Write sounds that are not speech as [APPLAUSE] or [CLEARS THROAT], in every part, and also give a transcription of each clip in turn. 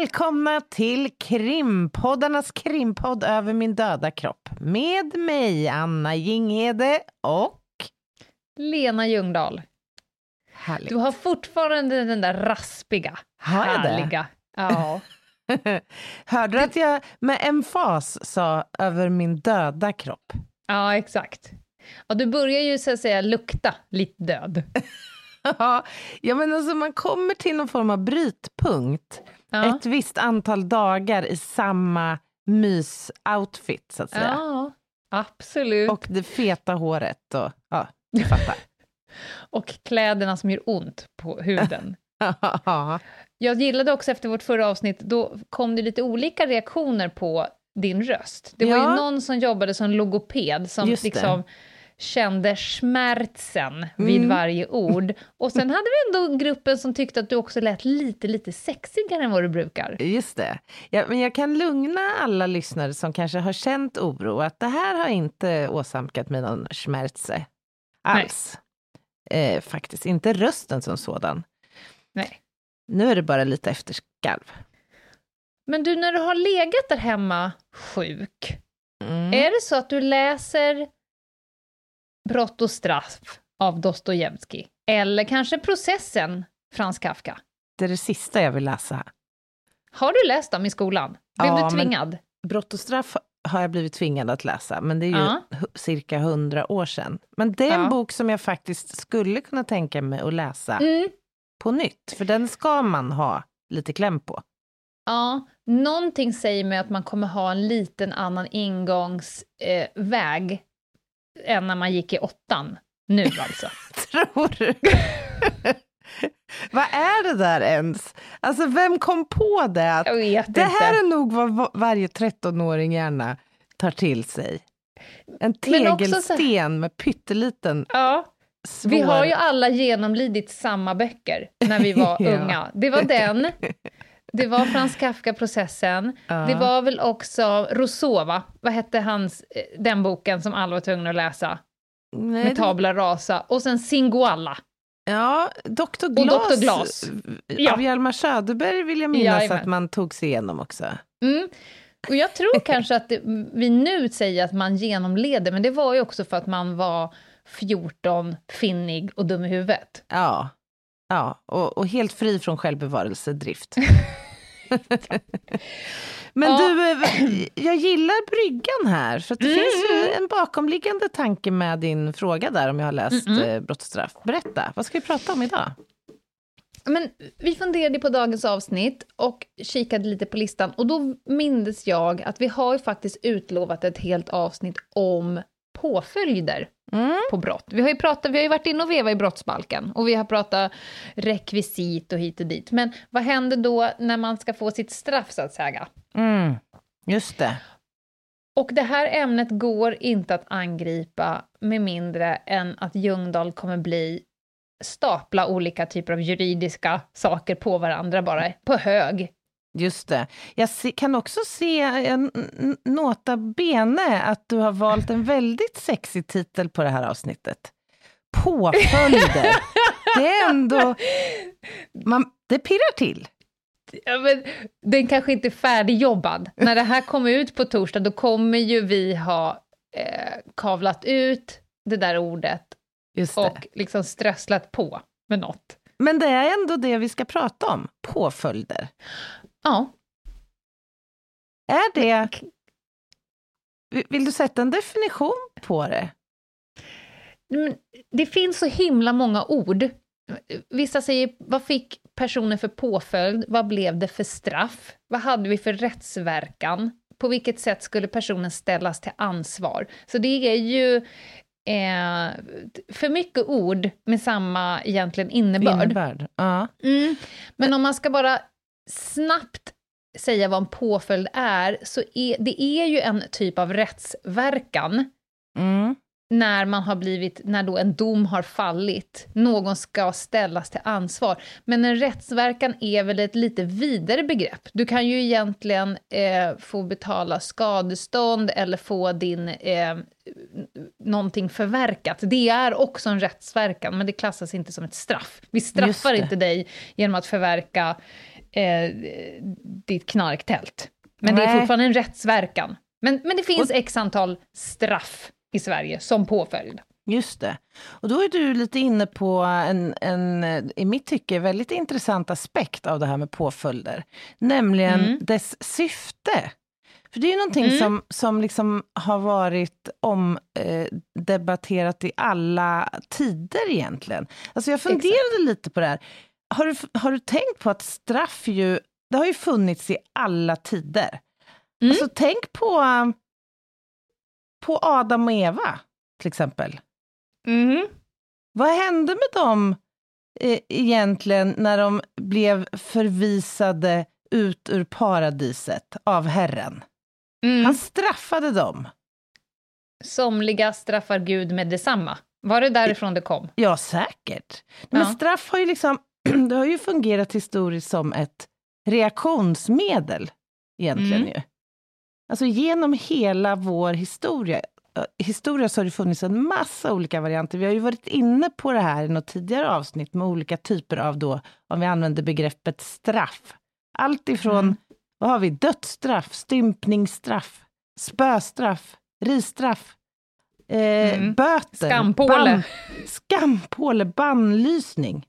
Välkomna till krimpoddarnas krimpodd över min döda kropp. Med mig, Anna Jinghede och... Lena Ljungdahl. Härligt. Du har fortfarande den där raspiga, Har jag det? härliga... Ja. [LAUGHS] Hörde du att jag med emfas sa över min döda kropp? ja, exakt. Ja, du börjar ju så att säga lukta lite död. [LAUGHS] ja, men alltså man kommer till någon form av brytpunkt Ja. ett visst antal dagar i samma mys-outfit, så att säga. Ja, absolut. Och, Och det feta håret och ja, du fattar. [LAUGHS] kläderna som gör ont på huden. [LAUGHS] Ja. Jag gillade också efter vårt förra avsnitt, då kom det lite olika reaktioner på din röst. Det var Ja. ju någon som jobbade som logoped som Just det. Kände smärtsen vid Mm. varje ord. Och sen hade vi ändå gruppen som tyckte att du också lät lite, lite sexigare än vad du brukar. Just det. Ja, men jag kan lugna alla lyssnare som kanske har känt oro att det här har inte åsamkat mig någon smärtse alls. Eh, faktiskt inte rösten som sådan. Nej. Nu är det bara lite efterskalv. Men du, när du har legat där hemma sjuk, Mm. är det så att du läser Brott och straff av Dostojevskij? Eller kanske Processen, Frans Kafka? Det är det sista jag vill läsa. Har du läst dem i skolan? Blev Ja, du tvingad? Brott och straff har jag blivit tvingad att läsa, men det är ju hu- cirka hundra år sedan. Men det är en Ja. bok som jag faktiskt skulle kunna tänka mig att läsa Mm. på nytt, för den ska man ha lite kläm på. Ja, någonting säger mig att man kommer ha en liten annan ingångsväg eh, än när man gick i åttan. Nu alltså. [LAUGHS] Tror du? [LAUGHS] vad är det där ens? Alltså vem kom på det? Att det här inte. är nog vad va- varje 13-åring gärna tar till sig. En tegelsten med pytteliten Ja, svår... vi har ju alla genomlidit samma böcker när vi var [LAUGHS] unga. Det var den, det var Frans Kafka-processen, Ja. det var väl också Rousseau, va? Vad hette hans, eh, den boken som alla var tvungna att läsa? Nej, Med tabla rasa. Och sen Singoalla. Ja, Dr. Glas, Dr. Glas. Ja. av Hjalmar Söderberg vill jag minnas Jajamän. att man tog sig igenom också. Mm. Och jag tror [LAUGHS] kanske att det, vi nu säger att man genomleder, men det var ju också för att man var 14, finnig och dum i huvudet. Ja, ja och, och helt fri från självbevarelsedrift. [LAUGHS] Men Ja. du, eh, jag gillar bryggan här, för det Mm. finns ju en bakomliggande tanke med din fråga där, om jag har läst mm. Och straff. Berätta, vad ska vi prata om idag? Men vi funderade på dagens avsnitt och kikade lite på listan och då mindes jag att vi har faktiskt utlovat ett helt avsnitt om påföljder Mm. på brott. Vi har ju, pratat, vi har ju varit inne och vevat i brottsbalken och vi har pratat rekvisit och hit och dit. Men vad händer då när man ska få sitt straff så att säga? Mm. Just det. Och det här ämnet går inte att angripa med mindre än att Ljungdahl kommer bli stapla olika typer av juridiska saker på varandra bara, på hög. Just det. Jag kan också se, nota bene, att du har valt en väldigt sexig titel på det här avsnittet. Påföljder. [LAUGHS] det är ändå... Man, det pirrar till. Ja, men, den kanske inte är färdigjobbad. När det här kommer ut på torsdag, då kommer ju vi ha eh, kavlat ut det där ordet det. och liksom strösslat på med något. Men det är ändå det vi ska prata om, påföljder. Ja, Är det... Vill- du sätta en definition på det? men det finns så himla många ord vissa säger, vad fick personen för påföljd? Vad blev det för straff? Vad hade vi för rättsverkan? På vilket sätt skulle personen ställas till ansvar? Så det är ju eh, för mycket ord med samma egentligen innebörd. Innebörd. Ja. Mm. Men om man ska bara snabbt säga vad en påföljd är, så är det är ju en typ av rättsverkan Mm. när man har blivit, när då en dom har fallit, någon ska ställas till ansvar. Men en rättsverkan är väl ett lite vidare begrepp. Du kan ju egentligen eh, få betala skadestånd eller få din, eh, någonting förverkat. Det är också en rättsverkan, men det klassas inte som ett straff. Vi straffar inte dig genom att förverka eh, ditt knarktält. Men det är Nej. fortfarande en rättsverkan. Men, men det finns x antal straff i Sverige som påföljd. Just det. Och då är du lite inne på en, en, i mitt tycke, väldigt intressant aspekt av det här med påföljder. Nämligen Mm. dess syfte. För det är ju någonting Mm. som, som liksom har varit omdebatterat eh, i alla tider egentligen. Alltså jag funderade lite på det här. Har du, har du tänkt på att straff ju, det har ju funnits i alla tider. Mm. Alltså tänk på, på Adam och Eva till exempel. Mm. Vad hände med dem eh, egentligen när de blev förvisade ut ur paradiset av Herren? Mm. Han straffade dem. Somliga straffar Gud med detsamma. Var det därifrån det kom? Ja, säkert. Men Ja. straff har ju liksom, [CLEARS THROAT] det har ju fungerat historiskt som ett reaktionsmedel egentligen Mm. ju. Alltså genom hela vår historia, eh, historia så har det funnits en massa olika varianter. Vi har ju varit inne på det här i något tidigare avsnitt med olika typer av då, om vi använder begreppet straff. Allt ifrån, Mm. vad har vi, dödsstraff, stympningsstraff, spöstraff, ristraff, eh, Mm. böter, Skampåle. ban- skampåle, bannlysning.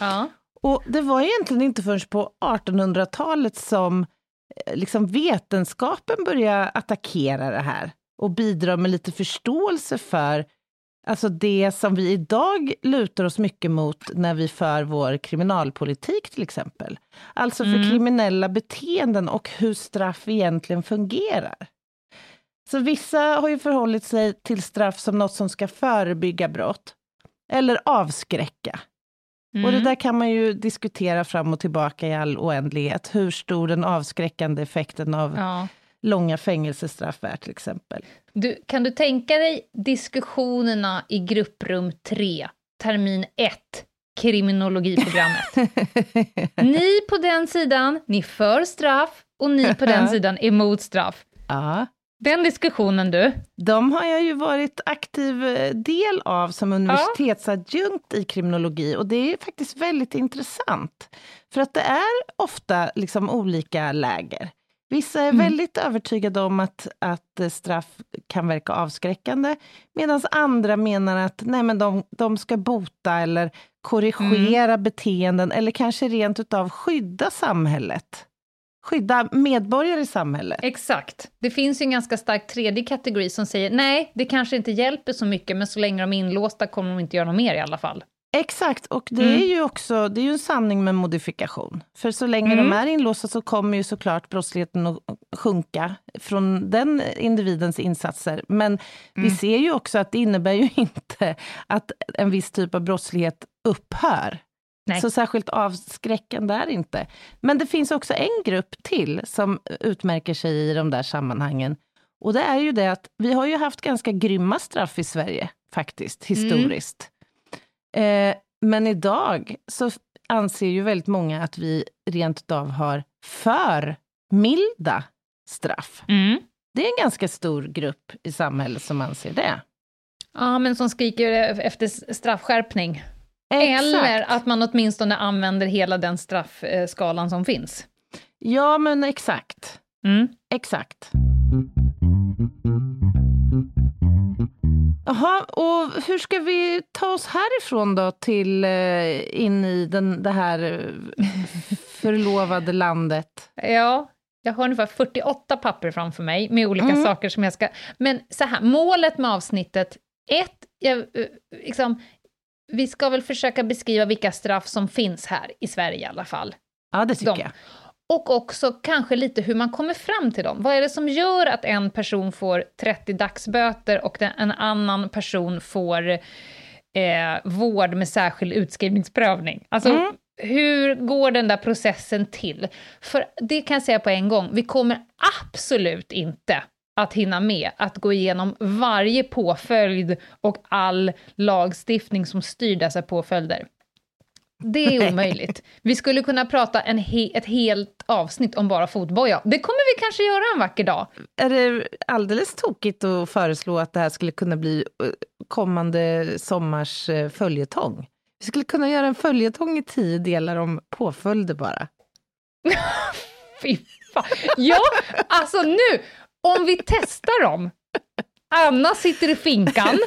Ja. Och det var egentligen inte förrän på 1800-talet som eh, liksom vetenskapen började attackera det här och bidra med lite förståelse för alltså det som vi idag lutar oss mycket mot när vi för vår kriminalpolitik till exempel. Alltså för Mm. kriminella beteenden och hur straff egentligen fungerar. Så vissa har ju förhållit sig till straff som något som ska förebygga brott eller avskräcka. Och det Mm. där kan man ju diskutera fram och tillbaka i all oändlighet, hur stor den avskräckande effekten av Ja. långa fängelsestraff är till exempel. Du, kan du tänka dig diskussionerna i grupprum 3, termin 1, kriminologiprogrammet? [LAUGHS] ni på den sidan, ni för straff, och ni på den sidan emot straff. ja, Den diskussionen du. de har jag ju varit aktiv eh, del av som universitetsadjunkt i kriminologi och det är faktiskt väldigt intressant. För att det är ofta liksom olika läger. Vissa är Mm. väldigt övertygade om att, att eh, straff kan verka avskräckande, medan andra menar att nej, men de, de ska bota eller korrigera beteenden eller kanske rent utav skydda samhället. Skydda medborgare i samhället. Exakt. Det finns ju en ganska stark tredje kategori som säger nej, det kanske inte hjälper så mycket, men så länge de är inlåsta kommer de inte göra något mer i alla fall. Exakt, och det Mm. är ju också det är ju en sanning med modifikation. För så länge Mm. de är inlåsta så kommer ju såklart brottsligheten att sjunka från den individens insatser. Men vi Mm. ser ju också att det innebär ju [LAUGHS] inte att en viss typ av brottslighet upphör. Nej. Så särskilt avskräckande är inte. Men det finns också en grupp till som utmärker sig i de där sammanhangen. Och det är ju det att vi har ju haft ganska grymma straff i Sverige, faktiskt, historiskt. Eh, men idag så anser ju väldigt många att vi rent utav har för milda straff. Mm. Det är en ganska stor grupp i samhället som anser det. Ja, men som skriker efter straffskärpning. Exakt. Eller att man åtminstone använder hela den straffskalan som finns. Ja, men exakt. Mm. Exakt. Jaha, och hur ska vi ta oss härifrån då till eh, in i den, det här eh, förlovade landet? Ja, jag har ungefär 48 papper framför mig med olika Mm. saker som jag ska... Men så här, målet med avsnittet, ett, jag, eh, liksom, vi ska väl försöka beskriva vilka straff som finns här i Sverige i alla fall. Ja, det tycker De. jag. Och också kanske lite hur man kommer fram till dem. Vad är det som gör att en person får 30 dagsböter och en annan person får eh, vård med särskild utskrivningsprövning? Alltså, Mm. hur går den där processen till? För det kan jag säga på en gång, vi kommer absolut inte att hinna med att gå igenom varje påföljd och all lagstiftning som styr dessa påföljder. Det är [LAUGHS] omöjligt. Vi skulle kunna prata en he ett helt avsnitt om bara fotboja. Det kommer vi kanske göra en vacker dag. Är det alldeles tokigt att föreslå att det här skulle kunna bli eh, kommande sommars eh, följetong? Vi skulle kunna göra en följetong i tio delar om påföljder bara. [LAUGHS] Fy fan. Ja, alltså nu, om vi testar dem. Anna sitter i finkan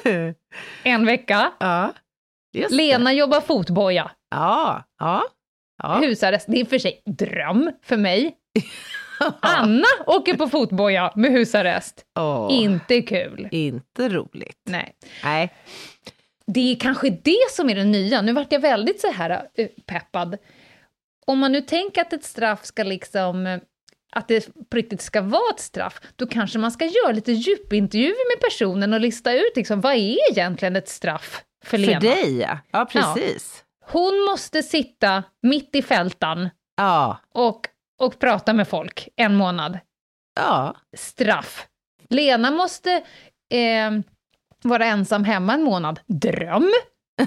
en vecka. ja, Lena jobbar fotboja. Ja, ja. ja. Husarrest, det är för sig dröm för mig. Anna åker på fotboja med husarrest. Åh, Inte kul. Inte roligt. Nej. Nej. Det är kanske det som är det nya. Nu vart jag väldigt så här eh, peppad. Om man nu tänker att ett straff ska liksom eh, att det på riktigt ska vara ett straff, då kanske man ska göra lite djupintervjuer med personen och lista ut liksom, vad är egentligen ett straff för Lena? För dig, ja. Ja, precis. Hon måste sitta mitt i fältan Ja, och, och prata med folk en månad. ja. Straff. Lena måste eh, vara ensam hemma en månad. Dröm. [LAUGHS]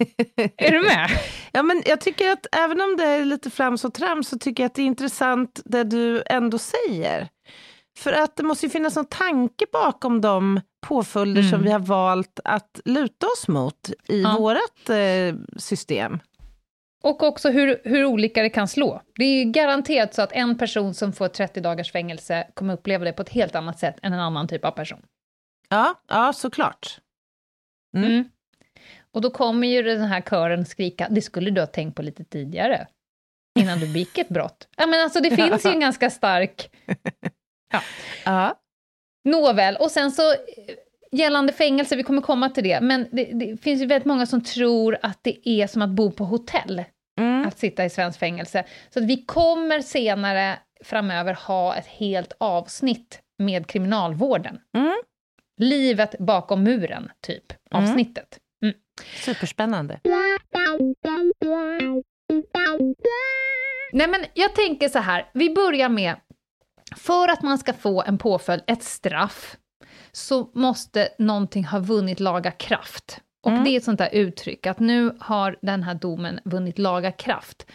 [LAUGHS] är du med? Ja, men jag tycker att även om det är lite flams och trams så tycker jag att det är intressant det du ändå säger. För att det måste ju finnas någon tanke bakom de påföljder som Mm. vi har valt att luta oss mot i Ja. vårt eh, system. Och också hur, hur olika det kan slå. Det är ju garanterat så att en person som får 30 dagars fängelse kommer uppleva det på ett helt annat sätt än en annan typ av person. Ja, ja såklart. Mm. Mm. Och då kommer ju den här kören skrika, det skulle du ha tänkt på lite tidigare, innan du begick ett brott. Ja, men alltså det [LAUGHS] finns ju en ganska stark... Ja. Nåväl, och sen så eh, gällande fängelse, vi kommer komma till det, men det, det finns ju väldigt många som tror att det är som att bo på hotell, Mm. att sitta i svenskt fängelse. Så att vi kommer senare framöver ha ett helt avsnitt med kriminalvården. Mm. Livet bakom muren, typ, Mm. avsnittet. Mm. Superspännande. Nej, men jag tänker så här, vi börjar med, för att man ska få en påföljd, ett straff, så måste någonting ha vunnit laga kraft. Och Mm. det är ett sånt där uttryck, att nu har den här domen vunnit laga kraft.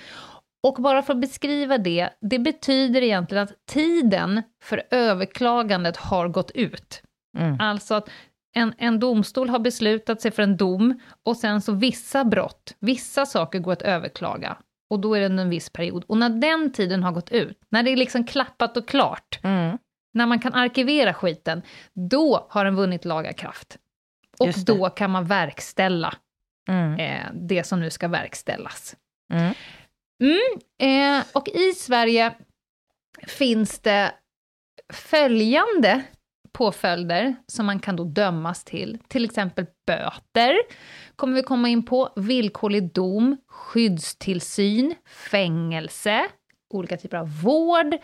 Och bara för att beskriva det, det betyder egentligen att tiden för överklagandet har gått ut. Mm. Alltså att en, en domstol har beslutat sig för en dom och sen så vissa brott, vissa saker går att överklaga. Och då är det en viss period. Och när den tiden har gått ut, när det är liksom klappat och klart, Mm. när man kan arkivera skiten, då har den vunnit laga kraft. Och då kan man verkställa Mm. eh, det som nu ska verkställas. Mm. Eh, och i Sverige finns det följande påföljder som man kan då dömas till. Till exempel böter, kommer vi komma in på, villkorlig dom, skyddstillsyn, fängelse, olika typer av vård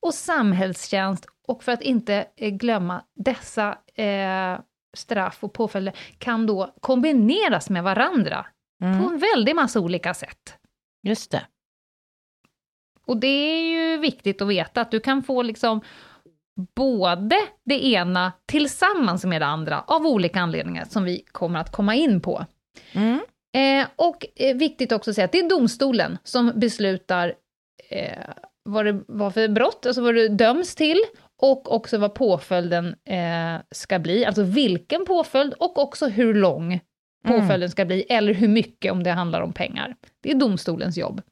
och samhällstjänst. Och för att inte eh, glömma, dessa eh, straff och påföljder kan då kombineras med varandra på Mm. en väldig massa olika sätt. Just det. Och det är ju viktigt att veta att du kan få liksom både det ena tillsammans med det andra av olika anledningar som vi kommer att komma in på. Mm. Eh, och eh, viktigt också att säga att det är domstolen som beslutar eh, vad det var för brott, alltså vad du döms till och också vad påföljden eh, ska bli, alltså vilken påföljd och också hur lång Mm. påföljden ska bli, eller hur mycket om det handlar om pengar. Det är domstolens jobb.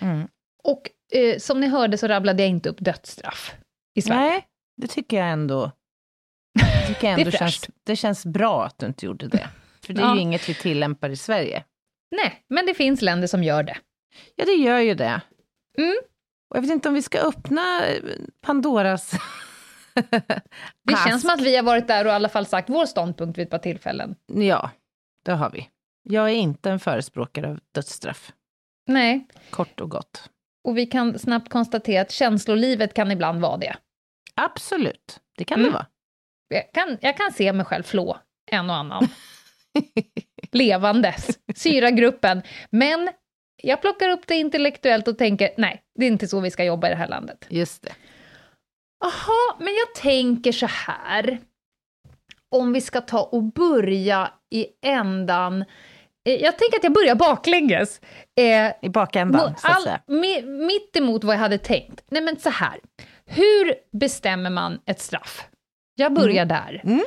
Mm. Och eh, som ni hörde så rabblade jag inte upp dödsstraff i Sverige. Nej, det tycker jag ändå. Det, tycker jag [LAUGHS] Det ändå fräscht. känns, det känns bra att du inte gjorde det. För det är Ja. ju inget vi tillämpar i Sverige. Nej, men det finns länder som gör det. Ja, det gör ju det. Mm. Och jag vet inte om vi ska öppna eh, Pandoras [LAUGHS] Det känns som att vi har varit där och i alla fall sagt vår ståndpunkt vid ett par tillfällen. Ja, det har vi. Jag är inte en förespråkare av dödsstraff, Nej, kort och gott. och vi kan snabbt konstatera att känslolivet kan ibland vara det. Absolut, det kan Mm. det vara. Jag kan, jag kan se mig själv flå en och annan. [LAUGHS] Levandes, syra gruppen. Men jag plockar upp det intellektuellt och tänker, nej, det är inte så vi ska jobba i det här landet. Just det. Jaha, men jag tänker så här. Om vi ska ta och börja i ändan. Eh, Jag tänker att jag börjar baklänges. Eh, I bakändan, Mo- så att all- säga. mi- mitt emot vad jag hade tänkt. Nej men så här, hur bestämmer man ett straff? Jag börjar där. Mm.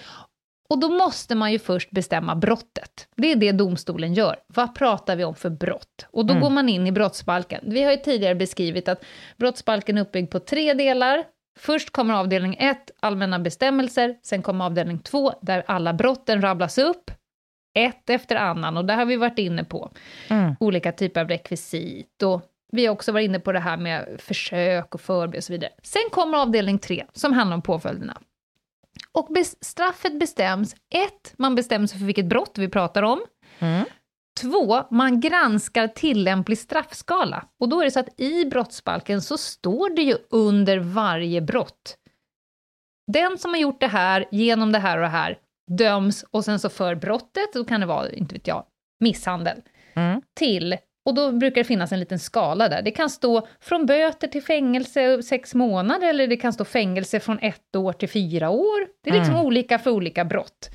Och då måste man ju först bestämma brottet. Det är det domstolen gör. Vad pratar vi om för brott? Och då Mm. går man in i brottsbalken. Vi har ju tidigare beskrivit att brottsbalken är uppbyggd på tre delar. Först kommer avdelning 1, allmänna bestämmelser. Sen kommer avdelning 2, där alla brotten rabblas upp. Ett efter annan, och det har vi varit inne på Mm. olika typer av rekvisit och vi har också varit inne på det här med försök och förberedelse och så vidare. Sen kommer avdelning 3 som handlar om påföljderna. Och straffet bestäms, ett, man bestämmer sig för vilket brott vi pratar om. Mm. Två, man granskar tillämplig straffskala. Och då är det så att i brottsbalken så står det ju under varje brott. Den som har gjort det här, genom det här och det här, döms och sen så för brottet, då kan det vara, inte vet jag, misshandel Mm. till, och då brukar det finnas en liten skala där. Det kan stå från böter till fängelse sex månader, eller det kan stå fängelse från ett år till fyra år. Det är liksom olika för olika brott.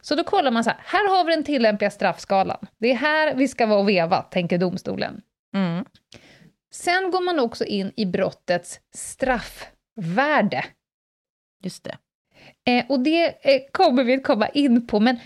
Så då kollar man så här, här har vi den tillämpliga straffskalan. Det är här vi ska vara och veva, tänker domstolen. Mm. Sen går man också in i brottets straffvärde. Just det. Eh, och det eh, kommer vi att komma in på, men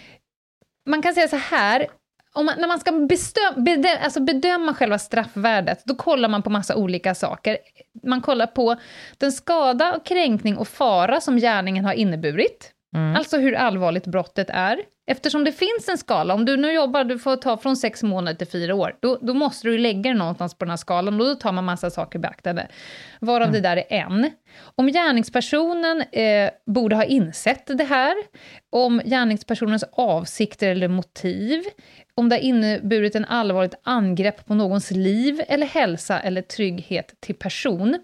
man kan säga så här, om man, när man ska bestö- bedö- alltså bedöma själva straffvärdet, då kollar man på massa olika saker. Man kollar på den skada, och kränkning och fara som gärningen har inneburit. Mm. Alltså hur allvarligt brottet är. Eftersom det finns en skala, om du nu jobbar, du får ta från sex månader till fyra år, då, då måste du lägga det någonstans på den här skalan, och då tar man massa saker i beaktande. Varav det där är en. Om gärningspersonen eh, borde ha insett det här, om gärningspersonens avsikter eller motiv, om det har inneburit en allvarligt angrepp på någons liv eller hälsa eller trygghet till person.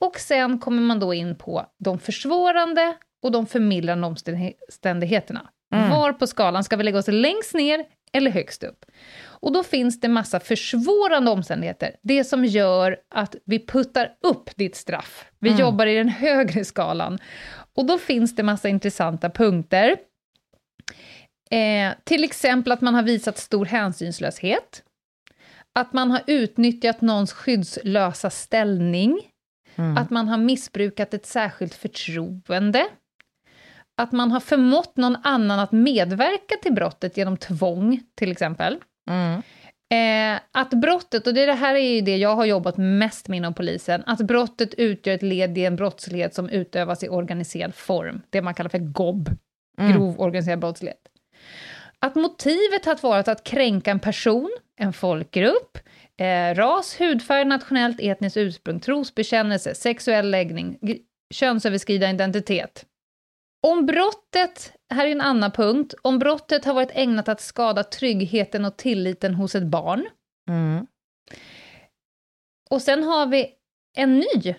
Och sen kommer man då in på de försvårande och de förmildrande omständigheterna. Var på skalan ska vi lägga oss längst ner eller högst upp? Och då finns det massa försvårande omständigheter. Det som gör att vi puttar upp ditt straff. Vi jobbar i den [LAUGHS] högre skalan. Och då finns det massa intressanta punkter. Eh, till exempel att man har visat stor hänsynslöshet. Att man har utnyttjat någons skyddslösa ställning. Att man har missbrukat ett särskilt förtroende. Att man har förmått någon annan att medverka till brottet genom tvång, till exempel. Mm. Eh, att brottet, och det, här är ju det jag har jobbat mest med inom polisen, att brottet utgör ett led i en brottslighet som utövas i organiserad form. Det man kallar för GOB, grov organiserad brottslighet. Att motivet har varit att kränka en person, en folkgrupp, eh, ras, hudfärg, nationellt, etniskt ursprung, trosbekännelse, sexuell läggning, könsöverskridande identitet. Om brottet, här är en annan punkt, om brottet har varit ägnat att skada tryggheten och tilliten hos ett barn. Mm. Och sen har vi en ny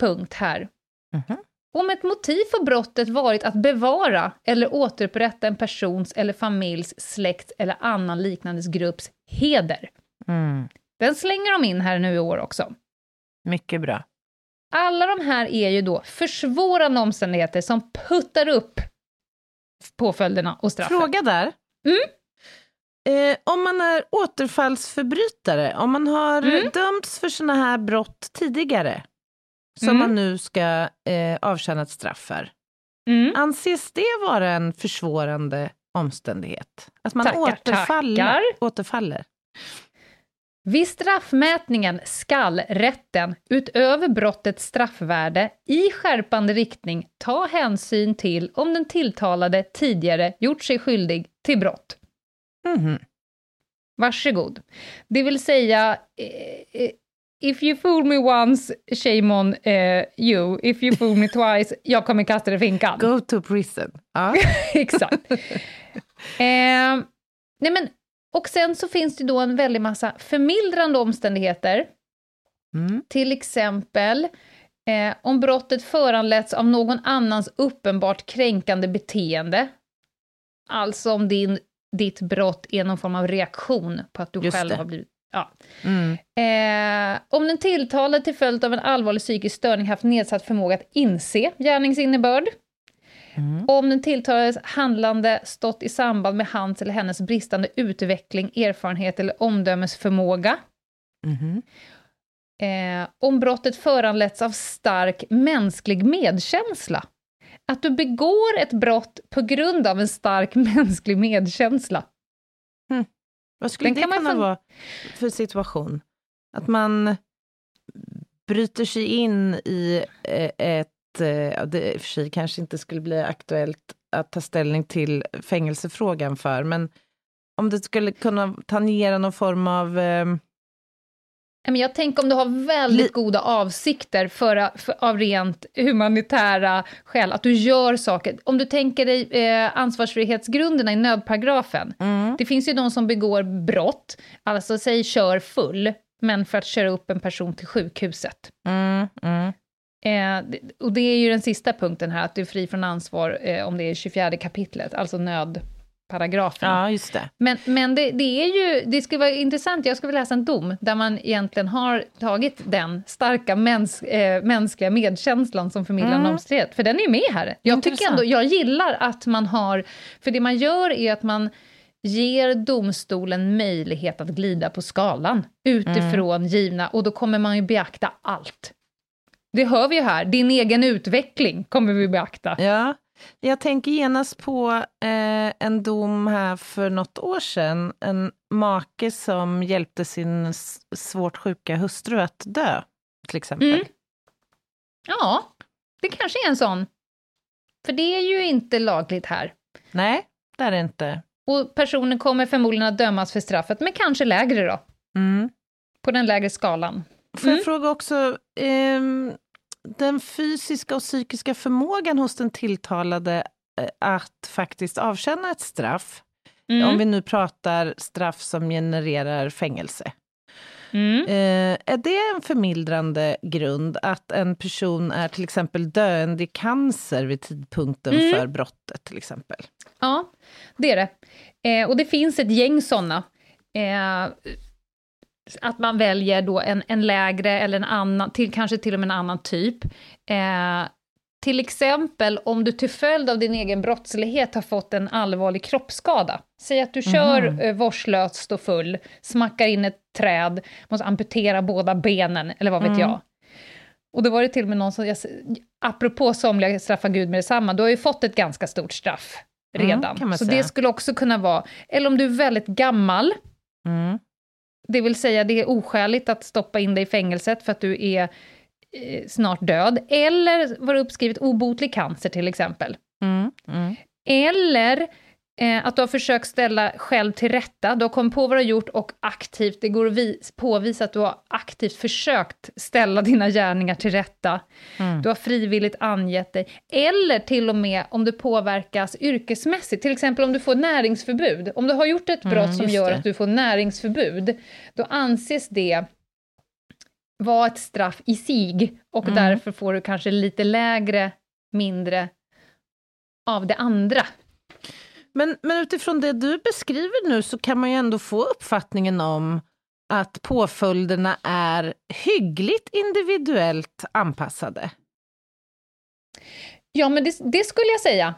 punkt här. Mhm. Om ett motiv för brottet varit att bevara eller återupprätta en persons eller familjs, släkt eller annan liknande grupps heder. Mm. Den slänger de in här nu i år också. Mycket bra. Alla de här är ju då försvårande omständigheter som puttar upp påföljderna och straffen. Fråga där. Eh, om man är återfallsförbrytare, om man har Mm. dömts för såna här brott tidigare, som Mm. man nu ska eh, avtjäna ett straff för, Mm. anses det vara en försvårande omständighet? Att man Tackar, återfaller, tackar. återfaller? Vid straffmätningen skall rätten, utöver brottets straffvärde, i skärpande riktning ta hänsyn till om den tilltalade tidigare gjort sig skyldig till brott. Mhm. Varsågod. Det vill säga, eh, eh, if you fool me once, shame on eh, you. If you fool me twice, [LAUGHS] jag kommer kasta dig i finkan. Go to prison. Ja. [LAUGHS] Exakt. [LAUGHS] eh, nej men, och sen så finns det då en väldig massa förmildrande omständigheter. Mm. Till exempel eh, om brottet föranletts av någon annans uppenbart kränkande beteende. Alltså om din, ditt brott är någon form av reaktion på att du Just själv det. har blivit... Ja. Mm. Eh, om den tilltalade till följd av en allvarlig psykisk störning haft nedsatt förmåga att inse gärningsinnebörd. Mm. Om den tilltalades handlande stått i samband med hans eller hennes bristande utveckling, erfarenhet eller omdömesförmåga. Mhm. Eh, om brottet föranletts av stark mänsklig medkänsla. Att du begår ett brott på grund av en stark [LAUGHS] mänsklig medkänsla. Vad skulle Den det kan man kunna vara för situation? Att man bryter sig in i eh, ett, eh, det i och för sig kanske inte skulle bli aktuellt att ta ställning till fängelsefrågan för, men om det skulle kunna tangera någon form av eh, jag tänker om du har väldigt goda avsikter för, för, av rent humanitära skäl, att du gör saker. Om du tänker dig eh, ansvarsfrihetsgrunderna i nödparagrafen. mm, Det finns ju de som begår brott, alltså säg kör full, men för att köra upp en person till sjukhuset. mm, mm, Eh, och det är ju den sista punkten här, att du är fri från ansvar eh, om det är 24 kapitlet, alltså nödparagrafen. ja, just det. Men, men det, det är ju, det skulle vara intressant, jag skulle vilja läsa en dom där man egentligen har tagit den starka mäns, eh, mänskliga medkänslan som förmildrande Mm. omständighet, för den är ju med här. Jag tycker Intressant. ändå, jag gillar att man har, för det man gör är att man ger domstolen möjlighet att glida på skalan utifrån Mm. givna, och då kommer man ju beakta allt. Det hör vi ju här, din egen utveckling kommer vi beakta. Ja, jag tänker genast på eh, en dom här för något år sedan. En make som hjälpte sin svårt sjuka hustru att dö, till exempel. Mm. Ja, det kanske är en sån. För det är ju inte lagligt här. Nej, det är det inte. Och personen kommer förmodligen att dömas för straffet, men kanske lägre då. Mm. På den lägre skalan. Får jag Mm. fråga också, ehm, den fysiska och psykiska förmågan hos den tilltalade eh, att faktiskt avtjäna ett straff, Mm. om vi nu pratar straff som genererar fängelse. Mm. Eh, är det en förmildrande grund att en person är till exempel döende i cancer vid tidpunkten Mm. för brottet till exempel? Ja, det är det. Eh, och det finns ett gäng sådana. Eh, att man väljer då en, en lägre eller en annan, till, kanske till och med en annan typ. Eh, till exempel om du till följd av din egen brottslighet har fått en allvarlig kroppsskada. Säg att du kör Mhm. eh, vårdslöst och full, smackar in ett träd, måste amputera båda benen, eller vad vet Mm. jag. Och då var det till och med någon som, jag, apropå somliga straffar Gud med detsamma, du har ju fått ett ganska stort straff Mm, redan. man så säga. det skulle också kunna vara, eller om du är väldigt gammal, Mm. Det vill säga det är oskäligt att stoppa in dig i fängelset för att du är eh, snart död, eller var uppskrivet obotlig cancer till exempel. Mm. Mm. Eller eh, att du har försökt ställa själv till rätta, du har kommit på vad du har gjort och aktivt, det går att vis, påvisa att du har aktivt försökt ställa dina gärningar till rätta. Mm. Du har frivilligt angett dig. Eller till och med om du påverkas yrkesmässigt, till exempel om du får näringsförbud. Om du har gjort ett brott Mm, som gör det. att du får näringsförbud, då anses det vara ett straff i sig och Mm. därför får du kanske lite lägre, mindre av det andra. Men, men utifrån det du beskriver nu så kan man ju ändå få uppfattningen om att påföljderna är hyggligt individuellt anpassade. Ja, men det, det skulle jag säga.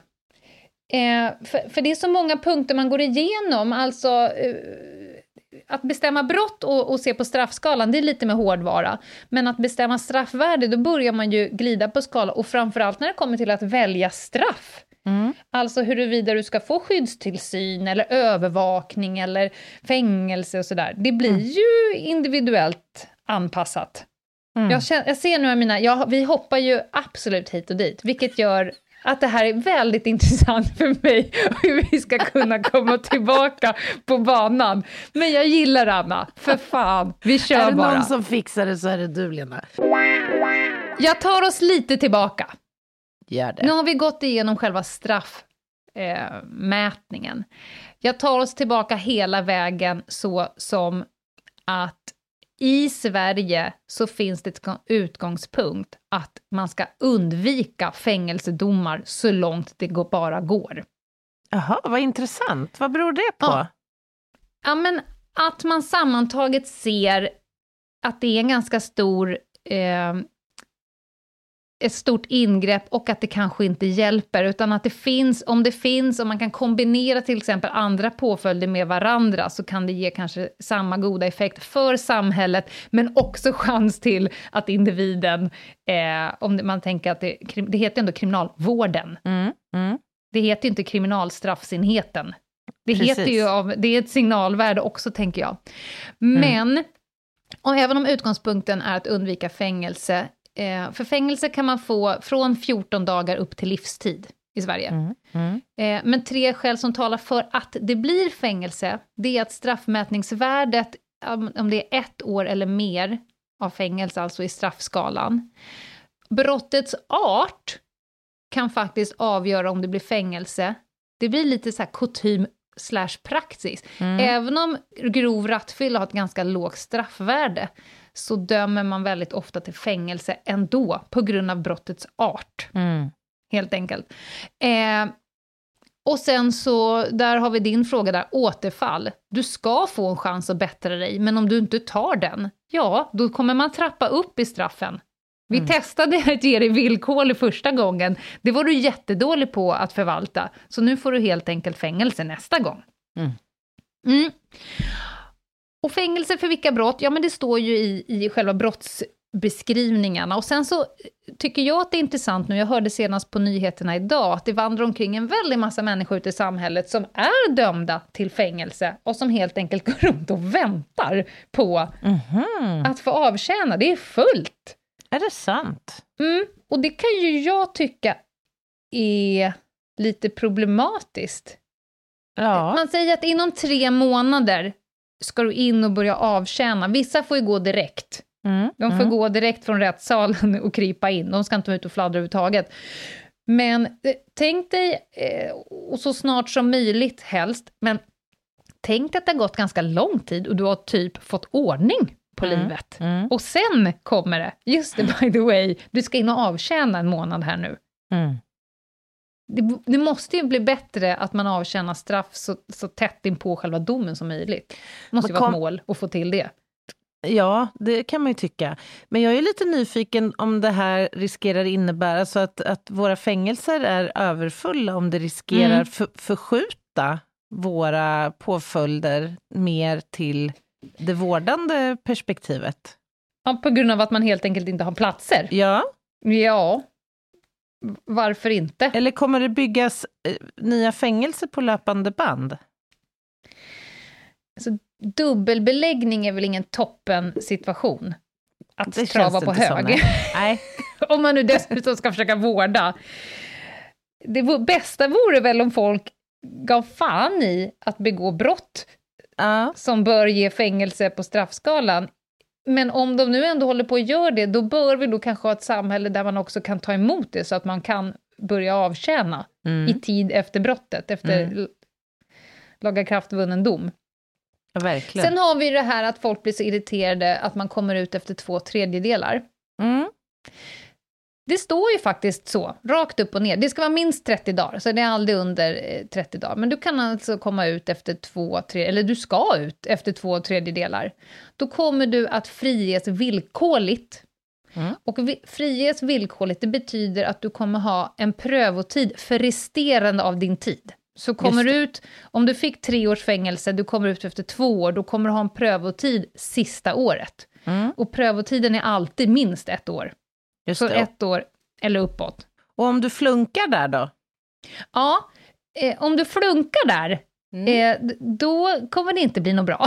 Eh, för, för det är så många punkter man går igenom, alltså eh, att bestämma brott och, och se på straffskalan, det är lite med hårdvara. Men att bestämma straffvärde, då börjar man ju glida på skala och framförallt när det kommer till att välja straff. Mm. Alltså huruvida du ska få skyddstillsyn eller övervakning eller fängelse och sådär. Det blir ju individuellt anpassat. Mm. Jag, känner, jag ser nu att mina, jag, vi hoppar ju absolut hit och dit, vilket gör att det här är väldigt [LAUGHS] intressant för mig, hur vi ska kunna komma tillbaka på banan. Men jag gillar Anna, för fan, vi Är kör det bara. någon som fixar det så är det du, Lena. Jag tar oss lite tillbaka. Gör det. Nu har vi gått igenom själva straffmätningen. Eh. Jag tar oss tillbaka hela vägen så som att i Sverige så finns det ett utgångspunkt att man ska undvika fängelsedomar så långt det bara går. Jaha, vad intressant. Vad beror det på? Ja. ja, men att man sammantaget ser att det är en ganska stor eh, ett stort ingrepp och att det kanske inte hjälper, utan att det finns, om det finns, om man kan kombinera till exempel andra påföljder med varandra, så kan det ge kanske samma goda effekt för samhället, men också chans till att individen, eh, om man tänker att det, det heter ändå kriminalvården, Mm, mm. det heter ju inte kriminalstraffsenheten. Det Precis. heter ju av, det är ett signalvärde också, tänker jag. Men, och även om utgångspunkten är att undvika fängelse, eh, för fängelse kan man få från 14 dagar upp till livstid i Sverige. Mm, mm. Eh, men tre skäl som talar för att det blir fängelse, det är att straffmätningsvärdet, om det är ett år eller mer av fängelse, alltså i straffskalan. Brottets art kan faktiskt avgöra om det blir fängelse. Det blir lite så här kutym slash praxis. Även om grov rattfylla har ett ganska lågt straffvärde, så dömer man väldigt ofta till fängelse ändå, på grund av brottets art Mm. helt enkelt. Eh, och sen så, där har vi din fråga där, återfall. Du ska få en chans att bättra dig, men om du inte tar den, ja, då kommer man trappa upp i straffen. Vi testade [LAUGHS] att ge dig villkorlig första gången, det var du jättedålig på att förvalta, så nu får du helt enkelt fängelse nästa gång. Mm. Mm. Och fängelse för vilka brott? Ja, men det står ju i, i själva brottsbeskrivningarna. Och sen så tycker jag att det är intressant nu, jag hörde senast på nyheterna idag, att det vandrar omkring en väldig massa människor ute i samhället som är dömda till fängelse och som helt enkelt går [LAUGHS] runt och väntar på Mhm. att få avtjäna. Det är fullt! Är det sant? Mm. Och det kan ju jag tycka är lite problematiskt. Ja. Man säger att inom tre månader ska du in och börja avtjäna. Vissa får ju gå direkt. Mm. De får mm. gå direkt från rättssalen [LAUGHS] och krypa in. De ska inte vara ute och fladdra överhuvudtaget. Men eh, tänk dig, eh, och så snart som möjligt helst, men tänk att det har gått ganska lång tid och du har typ fått ordning på Mm. livet. Mm. Och sen kommer det, just det by the way, du ska in och avtjäna en månad här nu. Det, det måste ju bli bättre att man avtjänar straff så, så tätt in på själva domen som möjligt. Det måste ju vara ett mål att få till det. Ja, det kan man ju tycka. Men jag är lite nyfiken om det här riskerar innebära så att, att våra fängelser är överfulla, om det riskerar Mm. för, förskjuta våra påföljder mer till det vårdande perspektivet. Ja, på grund av att man helt enkelt inte har platser. Ja, Ja, varför inte? eller kommer det byggas eh, nya fängelser på löpande band? Alltså, dubbelbeläggning är väl ingen toppen situation att Det trava på hög. nej. Nej. [LAUGHS] om man nu dessutom ska försöka vårda. Det bästa vore väl om folk gav fan i att begå brott Ja. som bör ge fängelse på straffskalan. Men om de nu ändå håller på att göra det, då bör vi då kanske ha ett samhälle där man också kan ta emot det, så att man kan börja avtjäna Mm. i tid efter brottet, efter Mm. lagakraftvunnen dom. ja, verkligen. Sen har vi det här att folk blir så irriterade att man kommer ut efter två tredjedelar. Mm. Det står ju faktiskt så, rakt upp och ner. Det ska vara minst 30 dagar, så det är aldrig under eh, 30 dagar. Men du kan alltså komma ut efter två, tre, eller du ska ut efter två tredjedelar. Då kommer du att friges villkorligt. Mm. Och vi, friges villkorligt, det betyder att du kommer ha en prövotid för resterande av din tid. Så kommer du ut, om du fick tre års fängelse, du kommer ut efter två år, då kommer du ha en prövotid sista året. Mm. Och prövotiden är alltid minst ett år. Just Så det. ett år eller uppåt. Och om du flunkar där då? Ja, eh, om du flunkar där, Mm. eh, då kommer det inte bli något bra.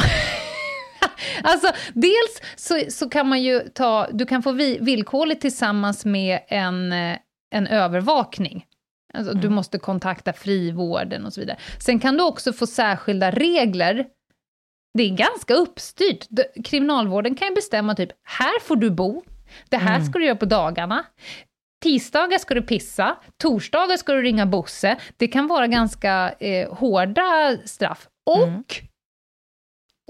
[LAUGHS] alltså, dels så, så kan man ju ta, du kan få vi, villkorligt tillsammans med en, eh, en övervakning. Alltså, Du måste kontakta frivården och så vidare. Sen kan du också få särskilda regler. Det är ganska uppstyrt. Kriminalvården kan ju bestämma typ, här får du bo, det här Mm. ska du göra på dagarna. Tisdagar ska du pissa, torsdagar ska du ringa Bosse. Det kan vara ganska eh, hårda straff. Och Mm.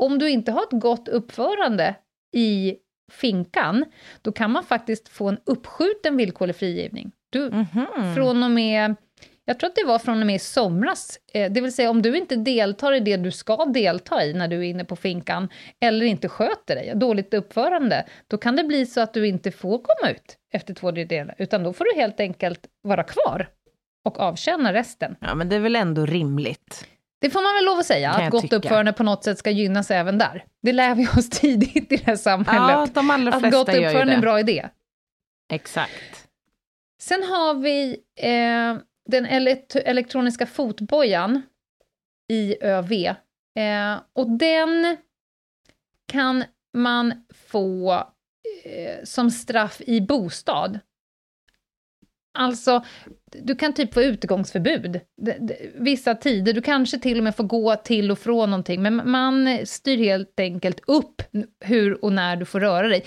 om du inte har ett gott uppförande i finkan, då kan man faktiskt få en uppskjuten villkorlig frigivning. Du, Mhm. från och med, jag tror att det var från och med i somras, eh, det vill säga om du inte deltar i det du ska delta i när du är inne på finkan, eller inte sköter dig, dåligt uppförande, då kan det bli så att du inte får komma ut efter två tredjedelar, utan då får du helt enkelt vara kvar och avtjäna resten. Ja, men det är väl ändå rimligt. Det får man väl lov att säga, att gott tycka. uppförande på något sätt ska gynnas även där. Det lär vi oss [LAUGHS] tidigt i det här samhället. Ja, de allra att flesta gott gör ju uppförande är en det. bra idé. Exakt. Sen har vi eh, den elekt- elektroniska fotbojan, IÖV. Eh, och den kan man få eh, som straff i bostad. Alltså, du kan typ få utegångsförbud. de, de, Vissa tider, du kanske till och med får gå till och från någonting, men man styr helt enkelt upp hur och när du får röra dig.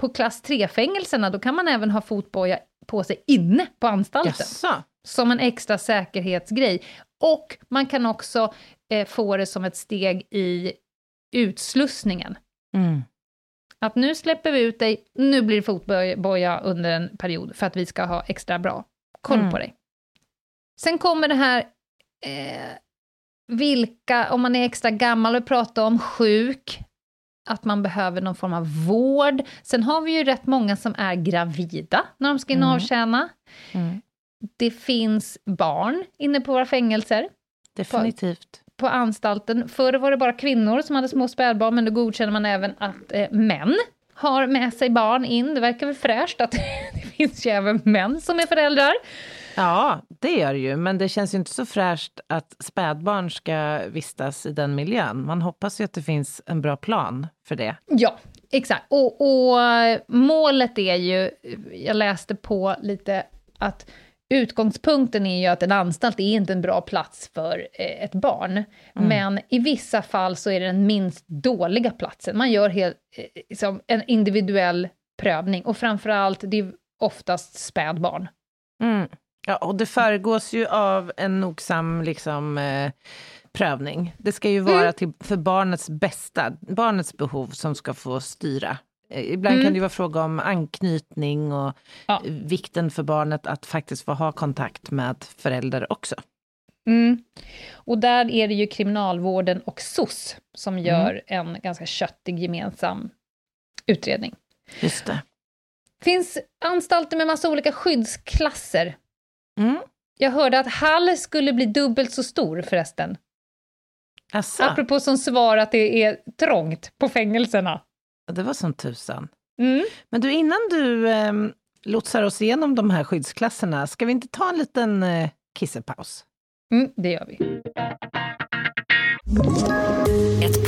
På klass 3-fängelserna, då kan man även ha fotboja på sig inne på anstalten Jassa som en extra säkerhetsgrej. Och man kan också eh, få det som ett steg i utslussningen. Mm. Att nu släpper vi ut dig, nu blir det fotboja under en period för att vi ska ha extra bra koll Mm. på dig. Sen kommer det här, eh, vilka, om man är extra gammal och pratar om sjuk, att man behöver någon form av vård. Sen har vi ju rätt många som är gravida när de ska in och Mm. avtjäna. Mm. Det finns barn inne på våra fängelser, Definitivt. på anstalten. Förr var det bara kvinnor som hade små spädbarn, men då godkänner man även att eh, män har med sig barn in. Det verkar väl fräscht att [LAUGHS] det finns ju även män som är föräldrar. Ja, det gör det ju, men det känns ju inte så fräscht att spädbarn ska vistas i den miljön. Man hoppas ju att det finns en bra plan för det. Ja, exakt. Och, och eh, målet är ju, jag läste på lite att utgångspunkten är ju att en anstalt är inte en bra plats för eh, ett barn. Men i vissa fall så är det den minst dåliga platsen. Man gör helt, eh, liksom en individuell prövning och framförallt, det är oftast spädbarn. Mm. Ja, och det föregås ju av en nogsam liksom, eh, prövning. Det ska ju vara Mm. till, för barnets bästa, barnets behov som ska få styra. Eh, Ibland Mm. kan det ju vara fråga om anknytning och Ja. vikten för barnet att faktiskt få ha kontakt med förälder också. Mm. Och där är det ju kriminalvården och SOS som gör en ganska köttig gemensam utredning. Just det. finns anstalter med massa olika skyddsklasser. Mm. Jag hörde att Hall skulle bli dubbelt så stor förresten. Asså, Apropå som svar att det är trångt på fängelserna. Det var som tusan. Mm. Men du, innan du eh, lotsar oss igenom de här skyddsklasserna, ska vi inte ta en liten eh, kissepaus? Mm, det gör vi. Ett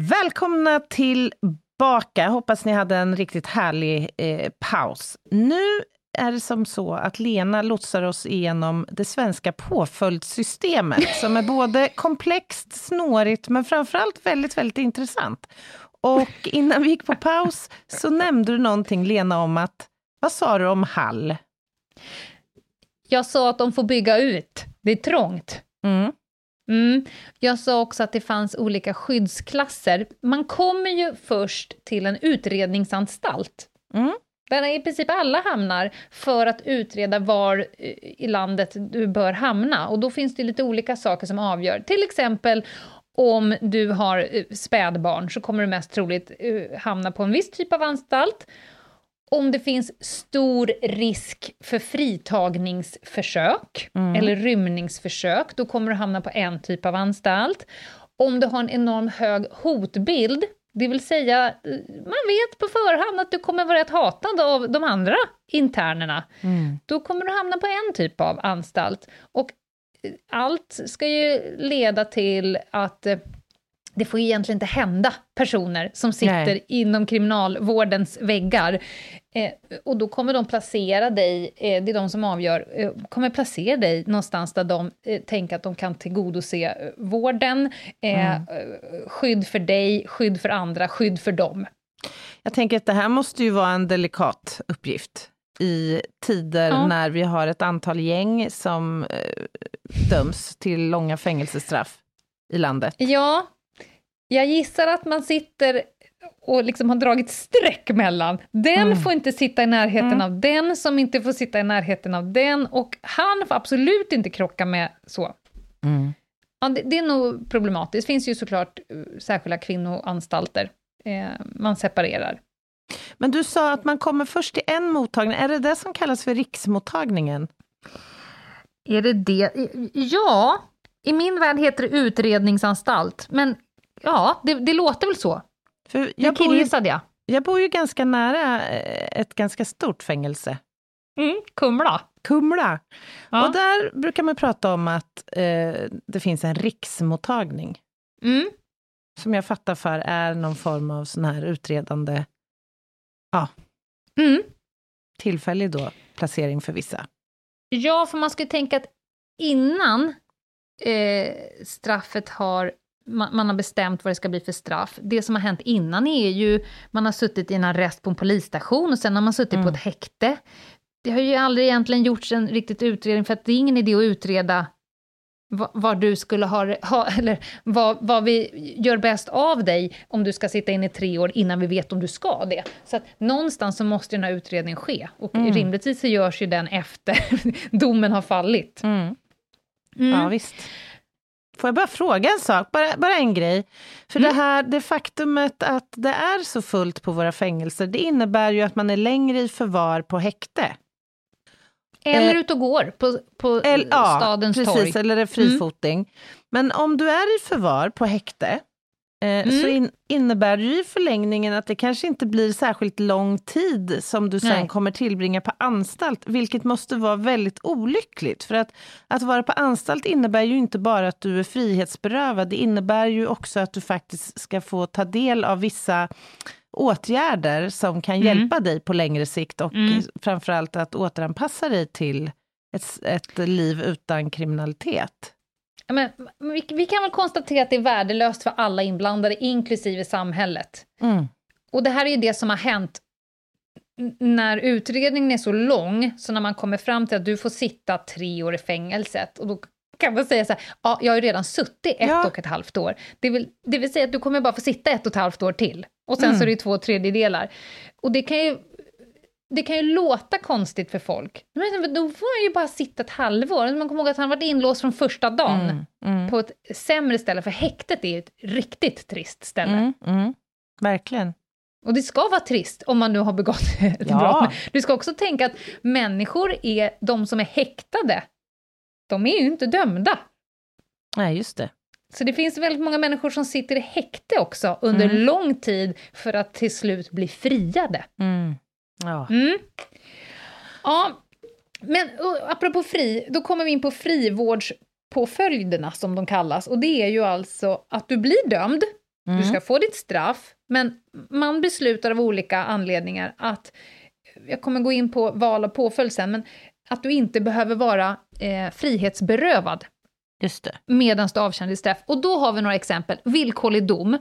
Välkomna tillbaka. Hoppas ni hade en riktigt härlig eh, paus. Nu är det som så att Lena lotsar oss igenom det svenska påföljdssystemet som är både komplext, snårigt men framförallt väldigt, väldigt intressant. Och innan vi gick på paus så nämnde du någonting, Lena, om att... Vad sa du om Hall? Jag sa att de får bygga ut. Det är trångt. Mm. Mm. Jag sa också att det fanns olika skyddsklasser. Man kommer ju först till en utredningsanstalt. Mm. Där i princip alla hamnar för att utreda var i landet du bör hamna. Och då finns det lite olika saker som avgör. Till exempel om du har eh, spädbarn så kommer du mest troligt eh, hamna på en viss typ av anstalt. Om det finns stor risk för fritagningsförsök eller rymningsförsök, då kommer du hamna på en typ av anstalt. Om du har en enorm hög hotbild, Det vill säga, eh, man vet på förhand att du kommer vara rätt hatad av de andra internerna. Mm. Då kommer du hamna på en typ av anstalt. Och eh, allt ska ju leda till att eh, det får egentligen inte hända personer som sitter Nej. inom kriminalvårdens väggar. Eh, och då kommer de placera dig, eh, det är de som avgör, eh, kommer placera dig någonstans där de eh, tänker att de kan tillgodose eh, vården, eh, Mm. skydd för dig, skydd för andra, skydd för dem. Jag tänker att det här måste ju vara en delikat uppgift i tider Ja. när vi har ett antal gäng som döms till långa fängelsestraff i landet. Ja, jag gissar att man sitter och liksom har dragit streck mellan. Den Mm. får inte sitta i närheten Mm. av den, som inte får sitta i närheten av den, och han får absolut inte krocka med så. Mm. Ja, det, det är nog problematiskt. Det finns ju såklart eh, särskilda kvinnoanstalter. Eh, man separerar. Men du sa att man kommer först till en mottagning, är det det som kallas för riksmottagningen? Är det det? Ja, i min värld heter det utredningsanstalt, men ja, det, det låter väl så. För Jag ju, killgissade jag. jag bor ju ganska nära eh, ett ganska stort fängelse, Mm, Kumla. Kumla. Ja. Och där brukar man prata om att eh, det finns en riksmottagning, Mm. som jag fattar för är någon form av sån här utredande, Mm. tillfällig då, placering för vissa. Ja, för man ju tänka att innan eh, straffet har man, man har bestämt vad det ska bli för straff. Det som har hänt innan är ju, man har suttit i en arrest på en polisstation och sen har man suttit Mm. på ett häkte. Det har ju aldrig egentligen gjorts en riktigt utredning, för att det är ingen idé att utreda vad, du skulle ha, ha [LAUGHS] eller vad, vad vi gör bäst av dig om du ska sitta inne i tre år innan vi vet om du ska det. Så att någonstans så måste den här utredningen ske, och Mm. rimligtvis så görs ju den efter [LAUGHS] domen har fallit. Mm. Mm. Ja, visst. Får jag bara fråga en sak, bara, bara en grej? För Mm. det här, det faktumet att det är så fullt på våra fängelser, det innebär ju att man är längre i förvar på häkte. Eller Eh, ut och går på, på El, ja, stadens precis, torg. eller är frifoting. Men om du är i förvar på häkte, eh, så in, innebär det ju i förlängningen att det kanske inte blir särskilt lång tid som du sen Nej. kommer tillbringa på anstalt, vilket måste vara väldigt olyckligt. För att, att vara på anstalt innebär ju inte bara att du är frihetsberövad, det innebär ju också att du faktiskt ska få ta del av vissa åtgärder som kan Mm. hjälpa dig på längre sikt och Mm. framförallt att återanpassa dig till ett, ett liv utan kriminalitet. Men, vi, vi kan väl konstatera att det är värdelöst för alla inblandade, inklusive samhället. Mm. Och det här är ju det som har hänt när utredningen är så lång, så när man kommer fram till att du får sitta tre år i fängelset, och då kan man säga så här, ja, jag har ju redan suttit ett Ja. och ett halvt år. Det vill, det vill säga att du kommer bara få sitta ett och ett halvt år till. Och sen Mm. så är det ju två tredjedelar. Och det kan ju, det kan ju låta konstigt för folk. Men då får han ju bara sitta ett halvår. Man kommer ihåg att han varit inlåst från första dagen Mm. Mm. på ett sämre ställe, för häktet är ju ett riktigt trist ställe. Mm. Mm. Verkligen. Och det ska vara trist om man nu har begått [LAUGHS] ett Ja. brott. Du ska också tänka att människor är, de som är häktade, de är ju inte dömda. Nej, just det. Så det finns väldigt många människor som sitter i häkte också under Mm. lång tid för att till slut bli friade. Ja. Mm. Ja, men och, apropå fri, då kommer vi in på frivårdspåföljderna som de kallas. Och det är ju alltså att du blir dömd, Mm. du ska få ditt straff, men man beslutar av olika anledningar att, jag kommer gå in på val av påföljd sen, men att du inte behöver vara eh, frihetsberövad Just det. medan du avtjänar ditt straff. Och då har vi några exempel. Villkorlig dom.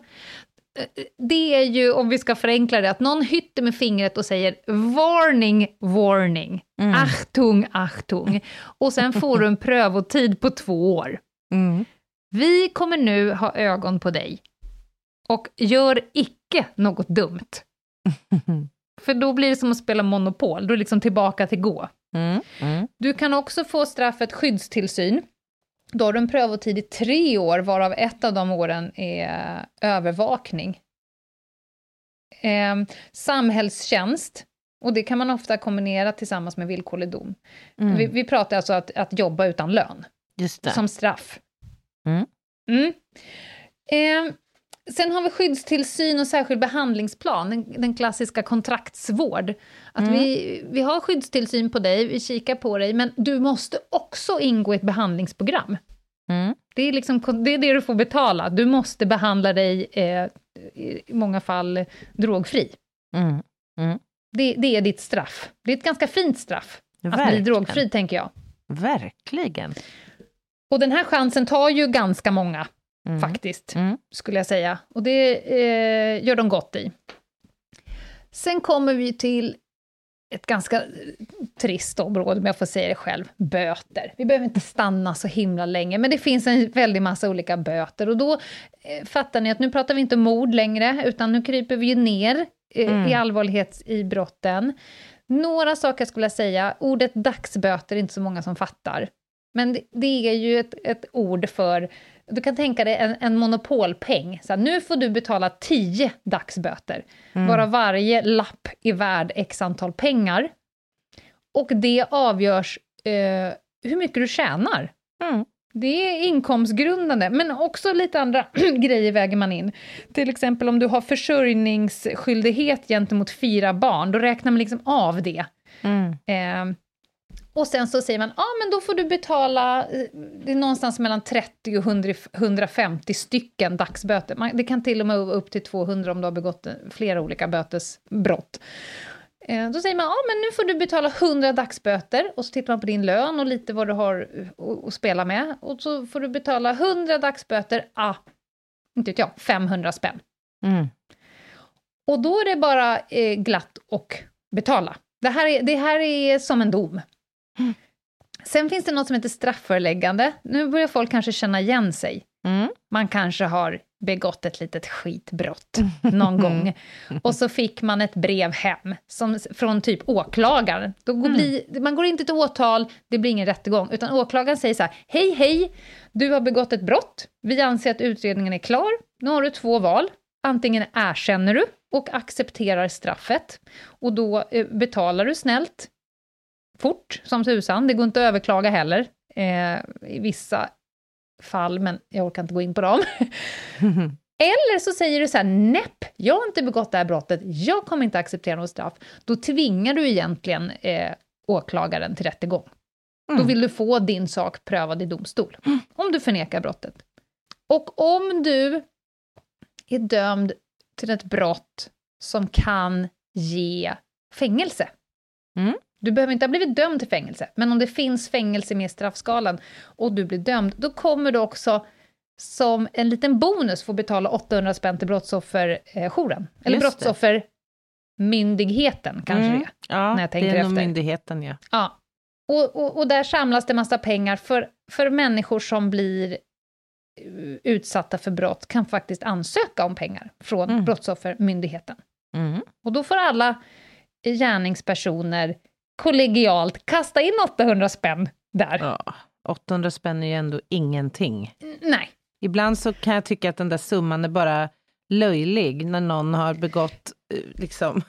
Det är ju, om vi ska förenkla det, att någon hytter med fingret och säger varning, warning, Mm. achtung, achtung. Och sen får du en prövotid på två år. Mm. Vi kommer nu ha ögon på dig och gör icke något dumt. [LAUGHS] För då blir det som att spela Monopol, då är det liksom tillbaka till gå. Mm. Mm. Du kan också få straffet skyddstillsyn. Då har du en prövotid i tre år, varav ett av de åren är övervakning. Eh, samhällstjänst, och det kan man ofta kombinera tillsammans med villkorlig dom. Mm. Vi, vi pratar alltså att, att jobba utan lön, som straff. Mm. Mm. Eh, Sen har vi skyddstillsyn och särskild behandlingsplan, den, den klassiska kontraktsvård. Att Mm. vi, vi har skyddstillsyn på dig, vi kikar på dig, men du måste också ingå i ett behandlingsprogram. Mm. Det är, liksom, det är det du får betala. Du måste behandla dig, eh, i många fall, drogfri. Mm. Mm. Det, det är ditt straff. Det är ett ganska fint straff, att Verkligen. bli drogfri, tänker jag. Verkligen. Och den här chansen tar ju ganska många, Mm. faktiskt, Mm. skulle jag säga. Och det eh, gör de gott i. Sen kommer vi till ett ganska trist område, om jag får säga det själv, böter. Vi behöver inte stanna så himla länge, men det finns en väldig massa olika böter. Och då eh, fattar ni att nu pratar vi inte mord längre, utan nu kryper vi ju ner eh, Mm. i allvarlighet i brotten. Några saker skulle jag säga, ordet dagsböter är inte så många som fattar. Men det, det är ju ett, ett ord för, du kan tänka dig en, en monopolpeng. Så här, nu får du betala 10 dagsböter, varav varje lapp är värd x antal pengar. Och det avgörs eh, hur mycket du tjänar. Mm. Det är inkomstgrundande, men också lite andra [CLEARS THROAT] grejer väger man in. Till exempel om du har försörjningsskyldighet gentemot fyra barn, då räknar man liksom av det. Mm. Eh, och sen så säger man, ja ah, men då får du betala, eh, det är någonstans mellan 30 och 100, 150 stycken dagsböter. Man, det kan till och med vara upp till 200 om du har begått eh, flera olika bötesbrott. Eh, då säger man, ja ah, men nu får du betala 100 dagsböter, och så tittar man på din lön och lite vad du har eh, att- att spela med. Och så får du betala 100 dagsböter, ah, inte vet jag, 500 spänn. Mm. Och då är det bara eh, glatt och betala. Det här, är, det här är som en dom. Sen finns det något som heter straffföreläggande. Nu börjar folk kanske känna igen sig. Mm. Man kanske har begått ett litet skitbrott någon [LAUGHS] gång. Och så fick man ett brev hem som, från typ åklagaren. Då går bli, man går inte till åtal, det blir ingen rättegång, utan åklagaren säger så här, hej hej, du har begått ett brott, vi anser att utredningen är klar, nu har du två val, antingen erkänner du och accepterar straffet, och då eh, betalar du snällt, fort som tusan, det går inte att överklaga heller, eh, i vissa fall, men jag orkar inte gå in på dem. [LAUGHS] Eller så säger du så här, näpp, jag har inte begått det här brottet, jag kommer inte acceptera något straff. Då tvingar du egentligen eh, åklagaren till rättegång. Då vill du få din sak prövad i domstol, om du förnekar brottet. Och om du är dömd till ett brott som kan ge fängelse, Mm. Du behöver inte ha blivit dömd till fängelse, men om det finns fängelse med i straffskalan och du blir dömd, då kommer du också som en liten bonus få betala 800 spänn till brottsofferjouren. Eller Just det. brottsoffermyndigheten kanske Mm. det. Ja, När jag tänker det är nog efter. myndigheten, ja. Ja. Och, och, och där samlas det massa pengar för, för människor som blir eh, utsatta för brott kan faktiskt ansöka om pengar från Mm. Brottsoffermyndigheten. Mm. Och då får alla gärningspersoner kollegialt kasta in 800 spänn där. Ja, 800 spänn är ju ändå ingenting. Nej, Ibland så kan jag tycka att den där summan är bara löjlig när någon har begått eh, liksom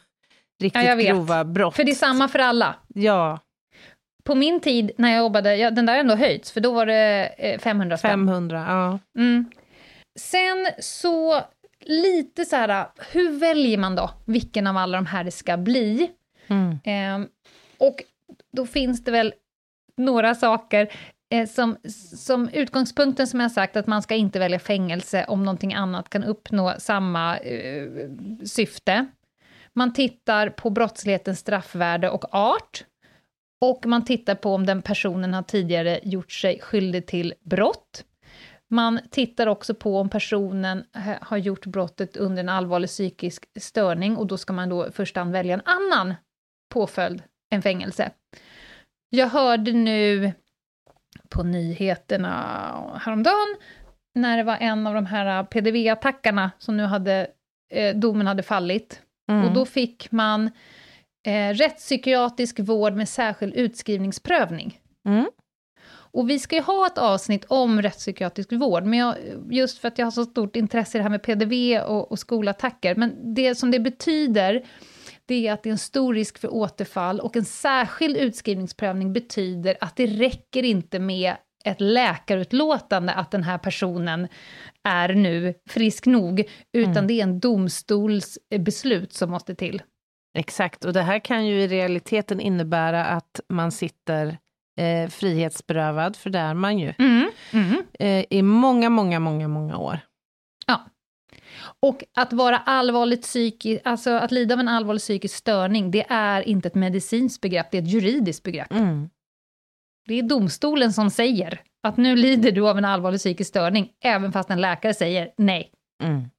riktigt vet. grova brott. för det är samma för alla. Ja, På min tid när jag jobbade, ja, den där har ändå höjts, för då var det eh, 500 spänn. 500, ja. Mm. Sen så, lite så här, hur väljer man då vilken av alla de här det ska bli? Mm. Ehm, och då finns det väl några saker eh, som, som utgångspunkten som jag sagt, att man ska inte välja fängelse om någonting annat kan uppnå samma uh, syfte. Man tittar på brottslighetens straffvärde och art. Och man tittar på om den personen har tidigare gjort sig skyldig till brott. Man tittar också på om personen har gjort brottet under en allvarlig psykisk störning och då ska man då i första hand välja en annan påföljd än fängelse. Jag hörde nu på nyheterna häromdagen när det var en av de här PDV-attackarna som nu hade, eh, domen hade fallit. Mm. Och då fick man eh, rättspsykiatrisk vård med särskild utskrivningsprövning. Mm. Och vi ska ju ha ett avsnitt om rättspsykiatrisk vård, men jag, just för att jag har så stort intresse i det här med PDV och, och skolattacker, men det som det betyder, det är att det är en stor risk för återfall och en särskild utskrivningsprövning betyder att det räcker inte med ett läkarutlåtande att den här personen är nu frisk nog, utan Mm. det är en domstolsbeslut som måste till. Exakt, och det här kan ju i realiteten innebära att man sitter eh, frihetsberövad, för det är man ju, Mm. Mm. eh, i många, många, många, många år. Ja. Och att vara allvarligt psykiskt, alltså att lida av en allvarlig psykisk störning, det är inte ett medicinskt begrepp, det är ett juridiskt begrepp. Mm. Det är domstolen som säger att nu lider du av en allvarlig psykisk störning, även fast en läkare säger nej. Mm.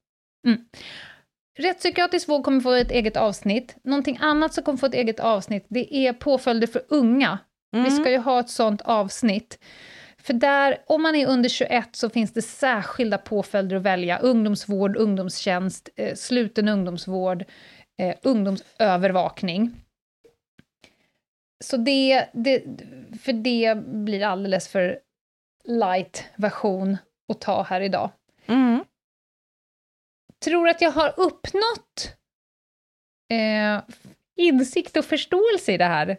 Rättspsykiatrisk vård kommer få ett eget avsnitt. Någonting annat som kommer få ett eget avsnitt, det är påföljder för unga. Vi Mm. ska ju ha ett sånt avsnitt. För där, om man är under 21 så finns det särskilda påföljder att välja. Ungdomsvård, ungdomstjänst, eh, sluten ungdomsvård, eh, ungdomsövervakning. Så det, det, för det blir alldeles för light version att ta här idag. Mm. Tror att jag har uppnått eh, insikt och förståelse i det här.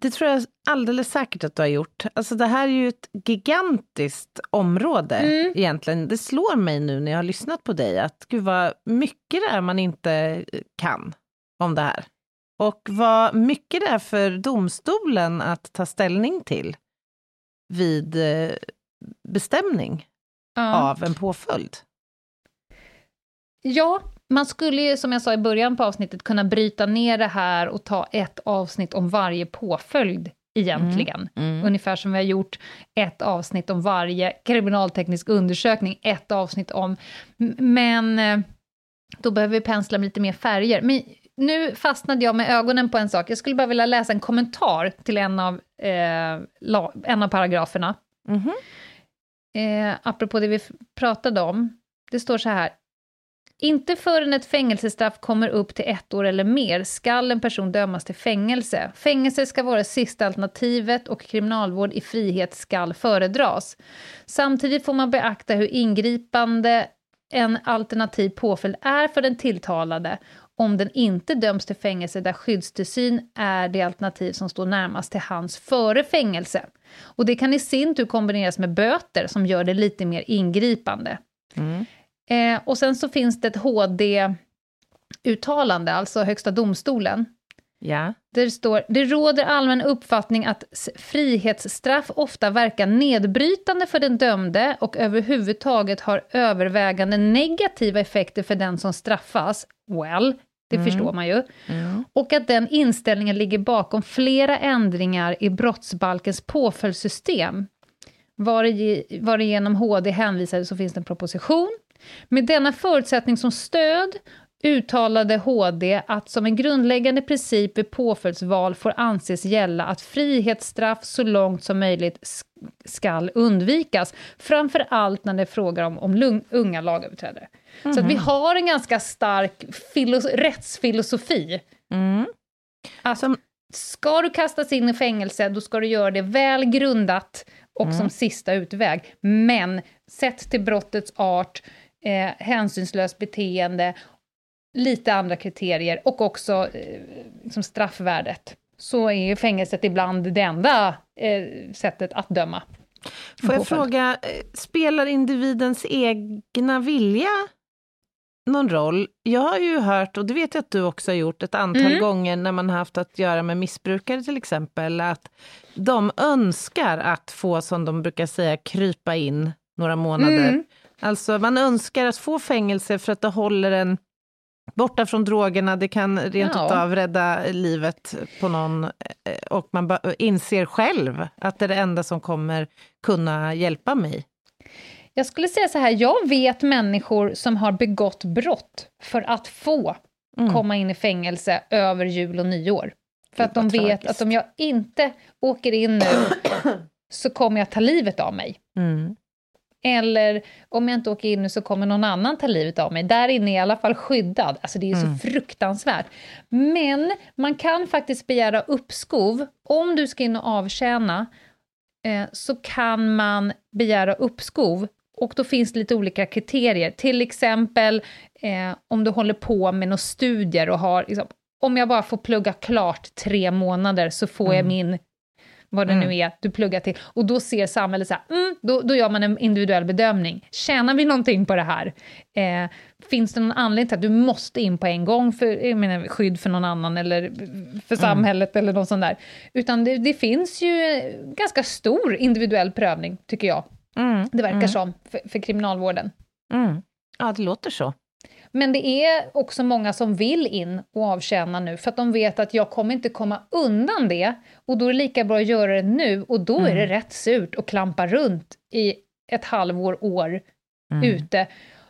Det tror jag alldeles säkert att du har gjort. Alltså det här är ju ett gigantiskt område Mm. egentligen. Det slår mig nu när jag har lyssnat på dig att gud vad mycket det är man inte kan om det här. Och vad mycket det är för domstolen att ta ställning till vid eh, bestämning Ja. av en påföljd. Ja, man skulle ju som jag sa i början på avsnittet kunna bryta ner det här och ta ett avsnitt om varje påföljd egentligen. Mm. Ungefär som vi har gjort ett avsnitt om varje kriminalteknisk undersökning, ett avsnitt om... Men eh, då behöver vi pensla med lite mer färger. Men nu fastnade jag med ögonen på en sak. Jag skulle bara vilja läsa en kommentar till en av, eh, la, en av paragraferna. Mhm. Eh, apropå det vi pratade om. Det står så här. Inte förrän ett fängelsestraff kommer upp till ett år eller mer skall en person dömas till fängelse. Fängelse ska vara sista alternativet och kriminalvård i frihet skall föredras. Samtidigt får man beakta hur ingripande en alternativ påföljd är för den tilltalade om den inte döms till fängelse där skyddstillsyn är det alternativ som står närmast till hands före fängelse. Och det kan i sin tur kombineras med böter som gör det lite mer ingripande. Mm. Eh, och sen så finns det ett HD-uttalande, alltså Högsta domstolen, Ja. där det står det råder allmän uppfattning att frihetsstraff ofta verkar nedbrytande för den dömde och överhuvudtaget har övervägande negativa effekter för den som straffas. Well, det förstår man ju. Mm. Och att den inställningen ligger bakom flera ändringar i brottsbalkens påföljdssystem. Vari- Varigenom HD hänvisade så finns det en proposition. Med denna förutsättning som stöd uttalade HD att som en grundläggande princip vid påföljdsval får anses gälla att frihetsstraff så långt som möjligt skall undvikas, framför allt när det är fråga om, om unga lagöverträdare. Så att vi har en ganska stark filos- rättsfilosofi. Mm. Att Som- ska du kastas in i fängelse, då ska du göra det väl grundat och som sista utväg. Men sett till brottets art, eh, hänsynslöst beteende, lite andra kriterier och också eh, liksom straffvärdet, så är ju fängelset ibland det enda eh, sättet att döma. Får jag fråga, eh, spelar individens egna vilja någon roll? Jag har ju hört, och det vet jag att du också har gjort ett antal Mm. gånger när man har haft att göra med missbrukare till exempel, att de önskar att få, som de brukar säga, krypa in några månader. Mm. Alltså man önskar att få fängelse för att det håller en borta från drogerna, det kan rent Ja. utav rädda livet på någon eh, och man inser själv att det är det enda som kommer kunna hjälpa mig. Jag skulle säga så här, jag vet människor som har begått brott för att få Mm. komma in i fängelse över jul och nyår. För att de vet tragiskt. att om jag inte åker in nu [CLEARS THROAT] så kommer jag ta livet av mig. Mm. Eller om jag inte åker in nu så kommer någon annan ta livet av mig. Där inne är jag i alla fall skyddad. Alltså det är Mm. så fruktansvärt. Men man kan faktiskt begära uppskov. Om du ska in och avtjäna eh, så kan man begära uppskov. Och då finns det lite olika kriterier. Till exempel eh, om du håller på med några studier och har... Liksom, om jag bara får plugga klart tre månader så får jag min vad det nu är du pluggar till. Och då ser samhället så här, mm, då, då gör man en individuell bedömning. Tjänar vi någonting på det här? Eh, finns det någon anledning till att du måste in på en gång för jag menar, skydd för någon annan eller för samhället eller något sånt där? Utan det, det finns ju ganska stor individuell prövning, tycker jag. Mm. Det verkar mm. som, för, för kriminalvården. Mm. Ja, det låter så. Men det är också många som vill in och avtjäna nu, för att de vet att jag kommer inte komma undan det, och då är det lika bra att göra det nu, och då är det rätt surt att klampa runt i ett halvår, år ute.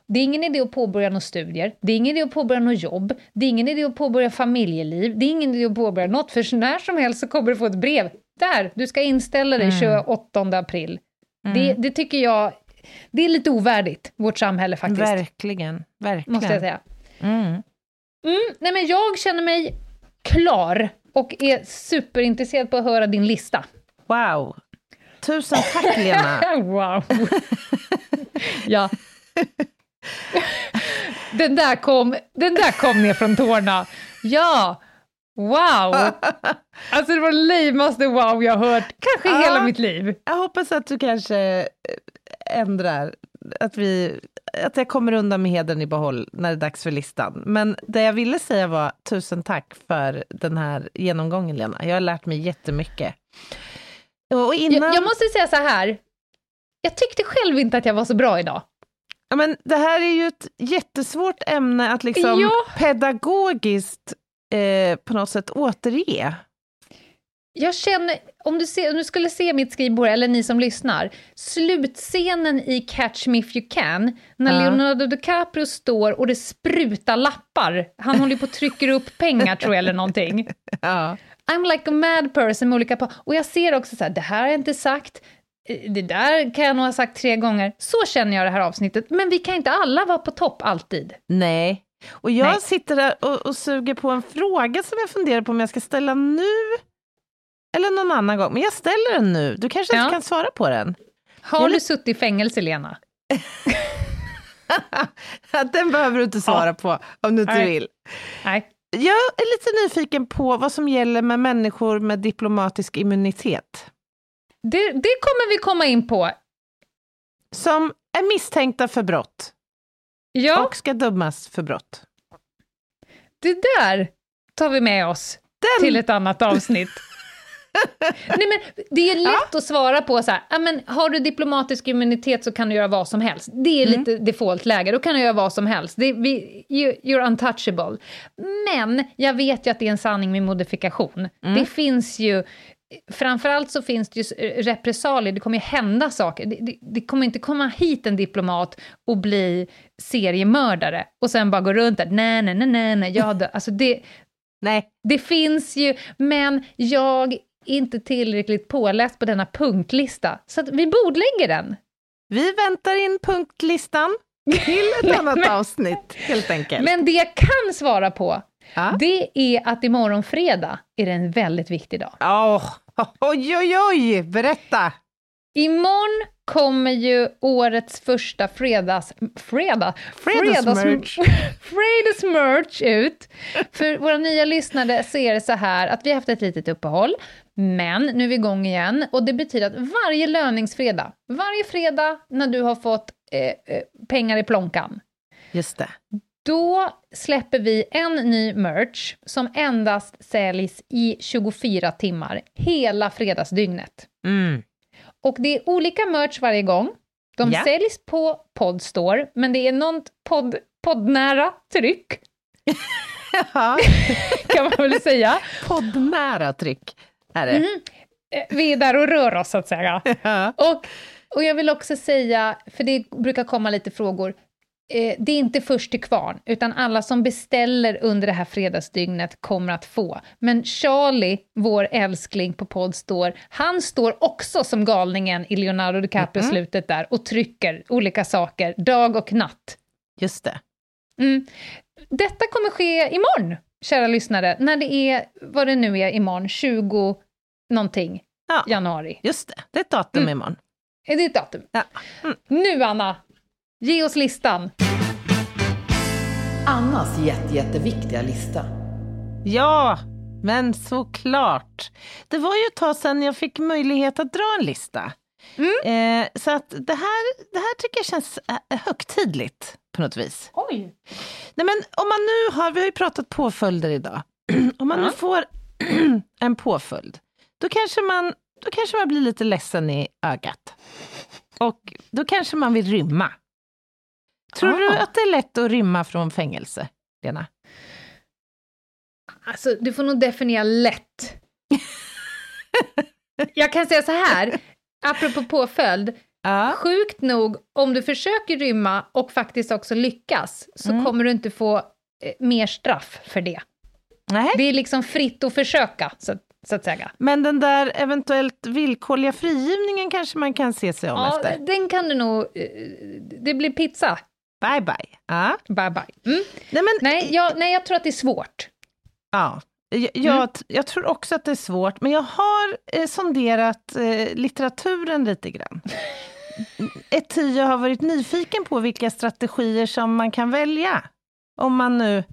Det är ingen idé att påbörja några studier, det är ingen idé att påbörja något jobb, det är ingen idé att påbörja familjeliv, det är ingen idé att påbörja något, för när som helst så kommer du få ett brev. Där, du ska inställa dig 28 april. Det, det tycker jag, det är lite ovärdigt, vårt samhälle faktiskt. Verkligen, verkligen. Måste jag säga. Mm. Mm, nej men jag känner mig klar och är superintresserad på att höra din lista. Wow. Tusen tack, Lena. [LAUGHS] wow. [LAUGHS] ja. den, där kom, den där kom ner från tårna. Ja, wow. [LAUGHS] Alltså det var det lamaste wow jag har hört, kanske i hela Ja. mitt liv. Jag hoppas att du kanske ändrar, att, vi, att jag kommer undan med hedern i behåll när det är dags för listan. Men det jag ville säga var tusen tack för den här genomgången, Lena. Jag har lärt mig jättemycket. Och innan... Jag, jag måste säga så här, jag tyckte själv inte att jag var så bra idag. Ja, men det här är ju ett jättesvårt ämne att liksom Ja. pedagogiskt eh, på något sätt återge. Jag känner, om du, ser, om du skulle se mitt skrivbord, eller ni som lyssnar, slutscenen i Catch Me If You Can, när Ja. Leonardo DiCaprio står och det sprutar lappar. Han håller på och trycker upp pengar, tror jag, eller någonting. [LAUGHS] Ja. I'm like a mad person med olika... Och jag ser också så här, det här har jag inte sagt, det där kan jag nog ha sagt tre gånger. Så känner jag det här avsnittet, men vi kan inte alla vara på topp alltid. Nej. Och jag Nej. sitter där och, och suger på en fråga som jag funderar på om jag ska ställa nu eller någon annan gång. Men jag ställer den nu. Du kanske Ja. inte kan svara på den. Har Jag du suttit i fängelse, Lena? [LAUGHS] den behöver du inte svara på om du inte Nej. vill. Nej. Jag är lite nyfiken på vad som gäller med människor med diplomatisk immunitet. Det, det kommer vi komma in på. Som är misstänkta för brott Ja. och ska dömas för brott. Det där tar vi med oss Den- till ett annat avsnitt. [LAUGHS] Nej, men det är lätt att svara på så här, "Ja, men har du diplomatisk immunitet så kan du göra vad som helst. Det är lite default-läge, då kan du göra vad som helst. Det, vi, you, you're untouchable. Men jag vet ju att det är en sanning med modifikation. Det finns ju, framförallt så finns det ju s- repressalier, det kommer ju hända saker. Det, det, det kommer inte komma hit en diplomat och bli seriemördare och sen bara gå runt där, nej, nej, nej, nej, jag dö-" alltså det, Nej, det finns ju, men jag inte tillräckligt påläst på denna punktlista, så vi bordlägger den. vi väntar in punktlistan till ett [LAUGHS] annat avsnitt helt enkelt. Men det jag kan svara på, Ja. det är att imorgon fredag är det en väldigt viktig dag. Åh, oj, oj, oj, berätta! Imorgon kommer ju årets första fredags... Fredag? Fredagsmerch. fredagsmerch [LAUGHS] ut. För våra nya lyssnare ser det så här att vi har haft ett litet uppehåll, men nu är vi igång igen och det betyder att varje löningsfredag, varje fredag när du har fått eh, eh, pengar i plånkan, Just det. då släpper vi en ny merch som endast säljs i 24 timmar, hela fredagsdygnet. Mm. Och det är olika merch varje gång. De Ja. säljs på Podstore, men det är något podd, poddnära tryck, [LAUGHS] [LAUGHS] kan man väl säga. poddnära tryck är det. Eh, Vi är där och rör oss, så att säga. [LAUGHS] Ja. Och, och jag vill också säga, för det brukar komma lite frågor, eh, det är inte först till kvarn, utan alla som beställer under det här fredagsdygnet kommer att få. Men Charlie, vår älskling på Podstore, han står också som galningen i Leonardo DiCaprio-slutet där och trycker olika saker, dag och natt. Just det. Mm. Detta kommer ske imorgon, kära lyssnare, när det är, vad det nu är imorgon, 20 någonting Ja. januari. Just det, det är ett datum Mm. imorgon. Är det ett datum? Ja. Mm. Nu, Anna, ge oss listan. Annas jätte, jätteviktiga lista. Ja, men såklart. Det var ju ett tag sedan jag fick möjlighet att dra en lista. Eh, så att det här, det här tycker jag känns eh, högtidligt på något vis. Oj! Nej, men om man nu har, vi har ju pratat påföljder idag. [CLEARS THROAT] om man nu Ja. får [CLEARS THROAT] en påföljd, då kanske, man, då kanske man blir lite ledsen i ögat. Och då kanske man vill rymma. Tror du Ah. att det är lätt att rymma från fängelse, Lena? Alltså, du får nog definiera lätt. [LAUGHS] Jag kan säga så här, apropå påföljd, Ja. sjukt nog, om du försöker rymma och faktiskt också lyckas, så Mm. kommer du inte få eh, mer straff för det. Nej. Det är liksom fritt att försöka, så, så att säga. Men den där eventuellt villkorliga frigivningen kanske man kan se sig om Ja, efter. den kan du nog... eh, Det blir pizza. Bye bye. Ja. Bye bye. Mm. Nej, men, Nej, jag, nej, jag tror att det är svårt. Ja, jag, jag, jag tror också att det är svårt, men jag har eh, sonderat eh, litteraturen lite grann. [LAUGHS] Ett tio har varit nyfiken på vilka strategier som man kan välja, om man nu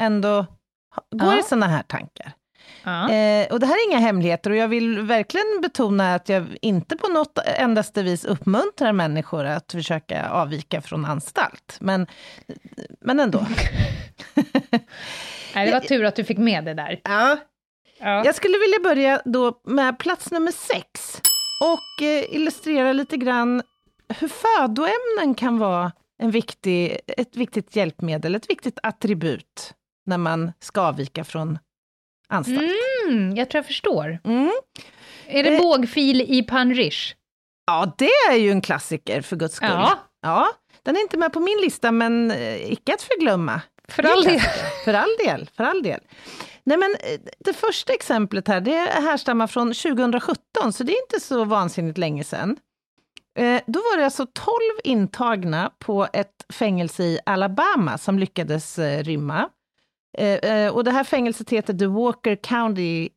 ändå går Ja. i sådana här tankar. Ja. Eh, och det här är inga hemligheter och jag vill verkligen betona att jag inte på något endaste vis uppmuntrar människor att försöka avvika från anstalt. Men, men ändå. [LAUGHS] [LAUGHS] Nej, det var tur att du fick med det där. Ja, Ja. Jag skulle vilja börja då med plats nummer sex och eh, illustrera lite grann hur födoämnen kan vara en viktig, ett viktigt hjälpmedel, ett viktigt attribut när man ska avvika från anstalt. Mm, jag tror jag förstår. Mm. Är det Eh. bågfil i panrish? Ja, det är ju en klassiker för guds skull. Ja. ja, den är inte med på min lista, men eh, icke att förglömma. För all del. [LAUGHS] För all del, för all del. Nej, men eh, det första exemplet här, det härstammar från 2017, så det är inte så vansinnigt länge sedan. Eh, Då var det alltså 12 intagna på ett fängelse i Alabama som lyckades eh, rymma. Eh, eh, Och det här fängelset heter The Walker County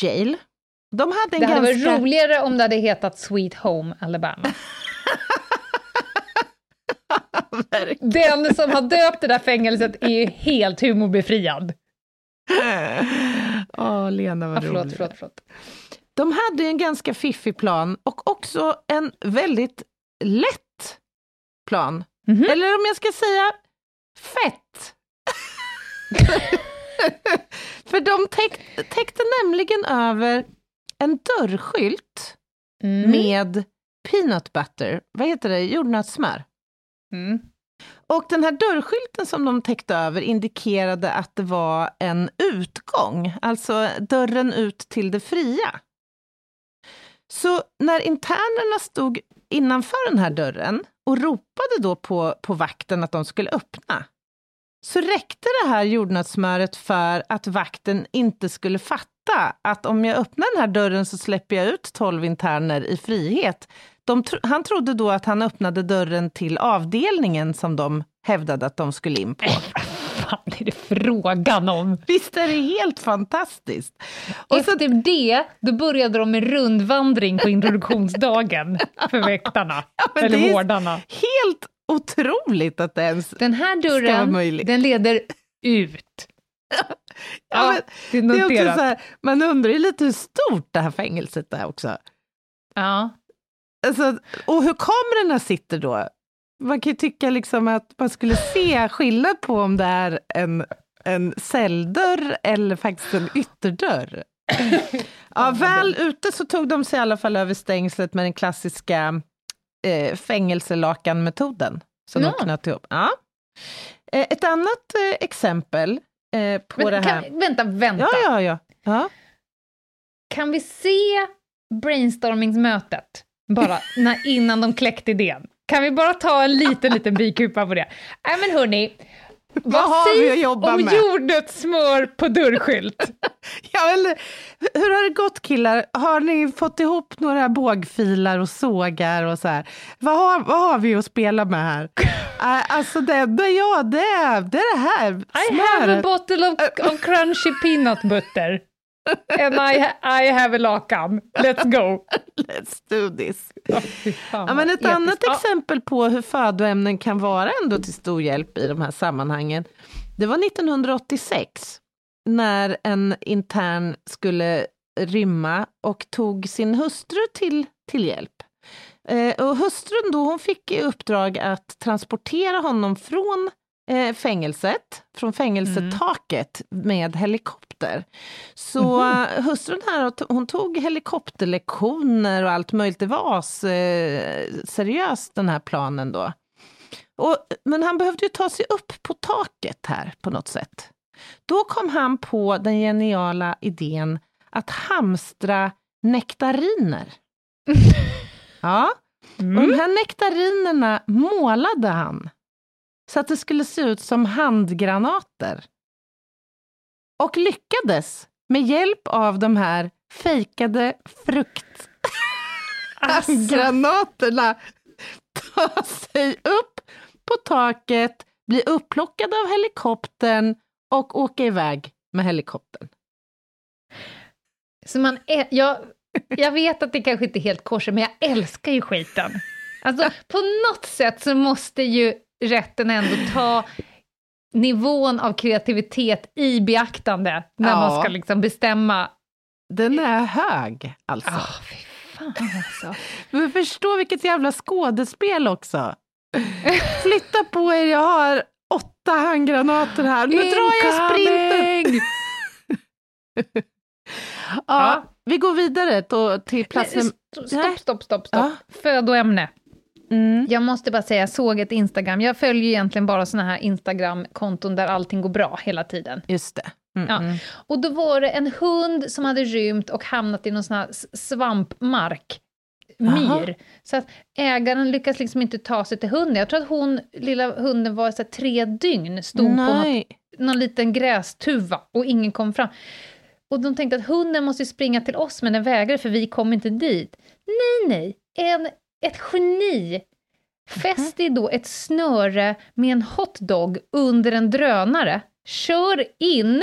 Jail. De hade en Det hade ganska... varit roligare om det hade hetat Sweet Home Alabama. [LAUGHS] Den som har döpt det där fängelset är ju helt humorbefriad. [LAUGHS] Åh, Lena Ja, vad förlåt, rolig. förlåt, förlåt. De hade en ganska fiffig plan och också en väldigt lätt plan. Mhm. Eller om jag ska säga fett. [LAUGHS] För de täck, täckte nämligen över en dörrskylt Mm. med peanut butter, vad heter det, jordnötssmör. Mm. Och den här dörrskylten som de täckte över indikerade att det var en utgång, alltså dörren ut till det fria. Så när internerna stod innanför den här dörren och ropade då på, på vakten att de skulle öppna, så räckte det här jordnötssmöret för att vakten inte skulle fatta att om jag öppnar den här dörren så släpper jag ut 12 interner i frihet. Tro, han trodde då att han öppnade dörren till avdelningen som de hävdade att de skulle in på. [LAUGHS] fan är det frågan om? Visst är det helt fantastiskt? Och så, Efter det, då började de med rundvandring på introduktionsdagen för väktarna, [LAUGHS] men eller vårdarna. helt otroligt att det ens... Den här dörren, den leder ut. [LAUGHS] Ja, men det är det är också noterat. så här, man undrar ju lite hur stort det här fängelset är också. Ja. Alltså, och hur kamerorna sitter då. Man kan ju tycka liksom att man skulle se skillnad på om det är en, en celldörr eller faktiskt en ytterdörr. [LAUGHS] Ja, väl ute så tog de sig i alla fall över stängslet med den klassiska eh, fängelselakanmetoden som Ja. de knöt ihop. Ja. Eh, ett annat eh, exempel eh, på Men det här... kan, vänta, vänta. Ja, ja, ja. ja. Kan vi se brainstormingsmötet bara [LAUGHS] när, innan de kläckte idén? Kan vi bara ta en liten, liten bikupa på det? Nej men hörni, Vad har vi att jobba om med? jordnötssmör på dörrskylt? [LAUGHS] Ja, eller, hur har det gått killar? Har ni fått ihop några bågfilar och sågar och så här? Vad har, vad har vi att spela med här? [LAUGHS] Äh, alltså det, det, ja, det, det är det här I have a bottle of, of crunchy peanut butter. And I, I have a lakan. Let's go. Let's do this. Oh, Ja, men ett annat episkt. Ja, exempel på hur födoämnen kan vara ändå till stor hjälp i de här sammanhangen, det var 1986. när en intern skulle rymma och tog sin hustru till, till hjälp. Eh, och hustrun då, hon fick i uppdrag att transportera honom från eh, fängelset, från fängelsetaket med helikopter. Så eh, hustrun här, hon tog helikopterlektioner och allt möjligt. Det var eh, seriöst den här planen då. Och, men han behövde ju ta sig upp på taket här på något sätt. Då kom han på den geniala idén att hamstra nektariner. [LAUGHS] Ja, och de här nektarinerna målade han så att det skulle se ut som handgranater. Och lyckades med hjälp av de här fejkade fruktgranaterna ta sig upp på taket, bli upplockad av helikoptern och åka iväg med helikoptern. Så man är, jag, jag vet att det kanske inte är helt korset, men jag älskar ju skiten. Alltså, på något sätt så måste ju rätten ändå ta nivån av kreativitet i beaktande när Ja. man ska liksom bestämma. Den är hög, alltså. Ah, fy fan alltså. [LAUGHS] Men förstå vilket jävla skådespel också. Flytta på er, jag har åtta handgranater här. Nu drar jag sprinten. [LAUGHS] Ja, Ja. Vi går vidare då till plats Nej, num- Stopp, stopp, stopp, stopp. Ja. Födoämne. Mm. Jag måste bara säga, jag såg ett Instagram, jag följer egentligen bara såna här Instagram-konton där allting går bra hela tiden. Just det. Mm, Ja. mm. Och då var det en hund som hade rymt och hamnat i någon sån här svampmark, myr. Så att ägaren lyckas liksom inte ta sig till hunden. Jag tror att hon, lilla hunden var så här, tre dygn, stod på något, Nej. någon liten grästuva och ingen kom fram. Och de tänkte att hunden måste springa till oss, men den vägrade för vi kom inte dit. Nej, nej, en, ett geni fäster då ett snöre med en hotdog under en drönare, kör in